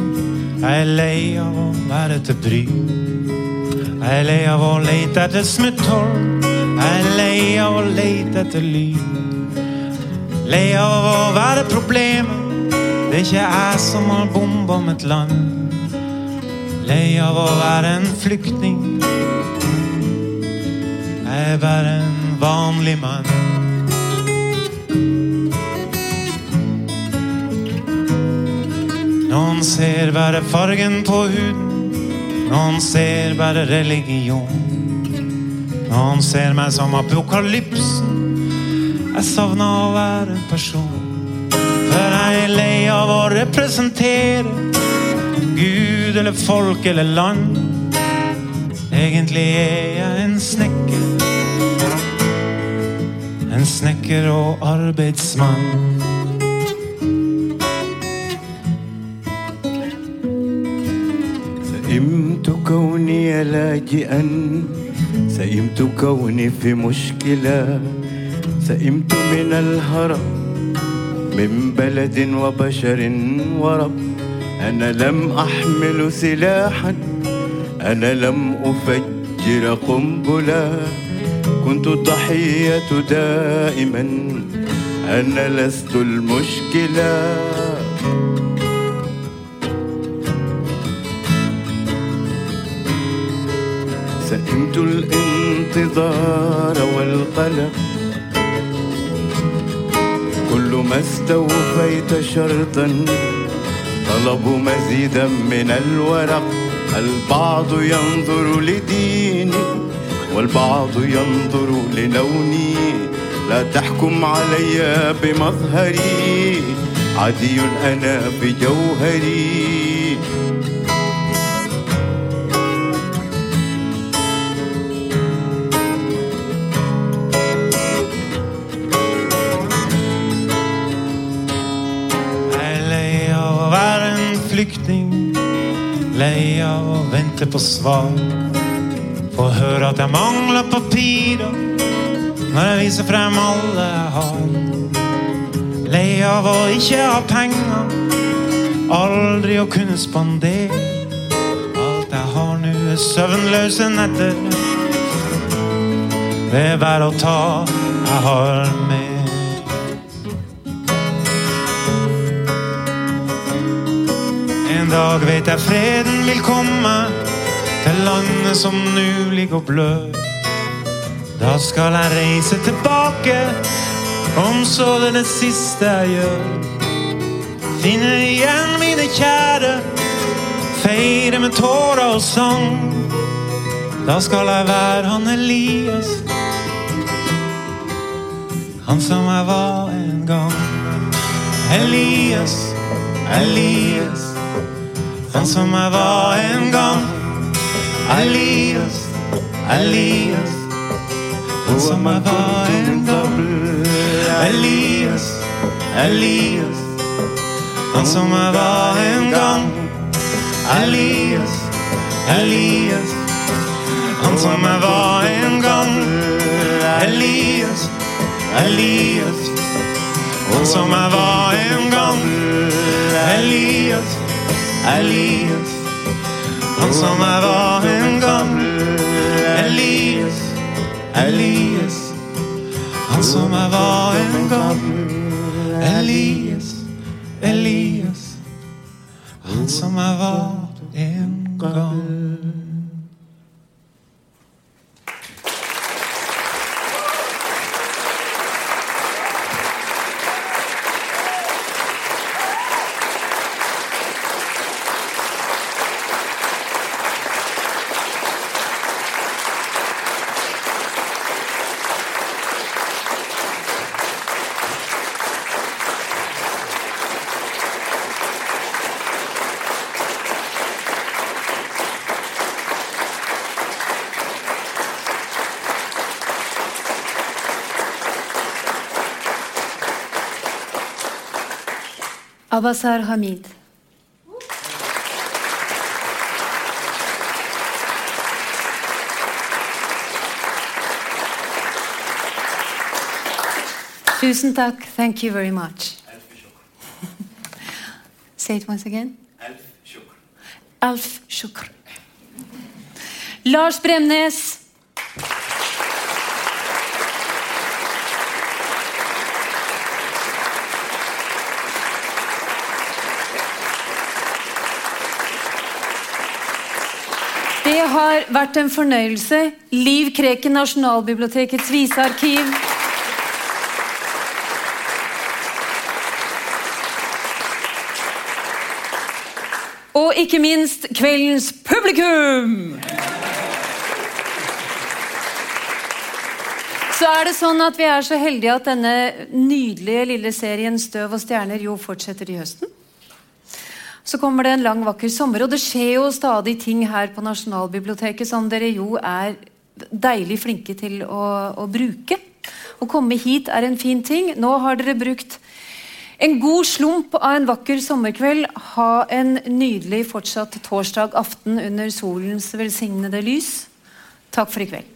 Jeg er lei av å være til bry. Jeg er lei av å leite etter smutthull. Jeg er lei av å leite etter lyd. Lei av å være problemet. Det er ikke jeg som har bomba mitt land. Lei av å være en flyktning. Jeg er bare en vanlig mann. Noen ser bare fargen på huden. Noen ser bare religion. Noen ser meg som apokalypsen. Jeg savner å være en person. For jeg er lei av å representere Gud eller folk eller land. Egentlig er jeg en snekker. En snekker og arbeidsmann. كوني لاجئا سئمت كوني في مشكلة. سئمت من الهرب من بلد وبشر ورب. أنا لم أحمل سلاحا أنا لم أفجر قنبلة. كنت الضحية دائما أنا لست المشكلة. الانتظار والقلق. كل ما استوفيت شرطا طلبوا مزيدا من الورق. البعض ينظر لديني والبعض ينظر للوني. لا تحكم علي بمظهري عادي أنا بجوهري. Lei av å vente på svar. Få høre at jeg mangler papirer når jeg viser frem alle jeg har. Lei av å ikke ha penger. Aldri å kunne spandere. Alt jeg har nå, er søvnløse netter. Det er bare å ta jeg har med. En dag vet jeg freden vil komme til landet som nu ligger og blør. Da skal jeg reise tilbake, om så det er det siste jeg gjør. Finne igjen mine kjære, feire med tårer og sang. Da skal jeg være han Elias, han som jeg var en gang. Elias, Elias. Han som jeg var en gang. Elias, Elias. Han som jeg var en gang. Elias, Elias. Han som jeg var en gang. Elias, Elias. Han som jeg var en gang. Elias, Elias. Han som jeg var en gang. Elias. Elias, han som jeg var en gang. Elias, Elias, han som jeg var en gang. Elias, Elias, han som jeg var en gang. Abbasar Hamid. Tusen takk. Thank you very much. <laughs> Say it once again. Alf Shukr. Lars Bremnes. Det har vært en fornøyelse. Liv Kreken, Nasjonalbibliotekets visearkiv. Og ikke minst kveldens publikum! Så er det sånn at vi er så heldige at denne nydelige lille serien Støv og stjerner jo fortsetter i høsten. Kommer det en lang, vakker sommer, og det skjer jo stadig ting her på Nasjonalbiblioteket som dere jo er deilig flinke til å, å bruke. Å komme hit er en fin ting. Nå har dere brukt en god slump av en vakker sommerkveld. Ha en nydelig fortsatt torsdag aften under solens velsignede lys. Takk for i kveld.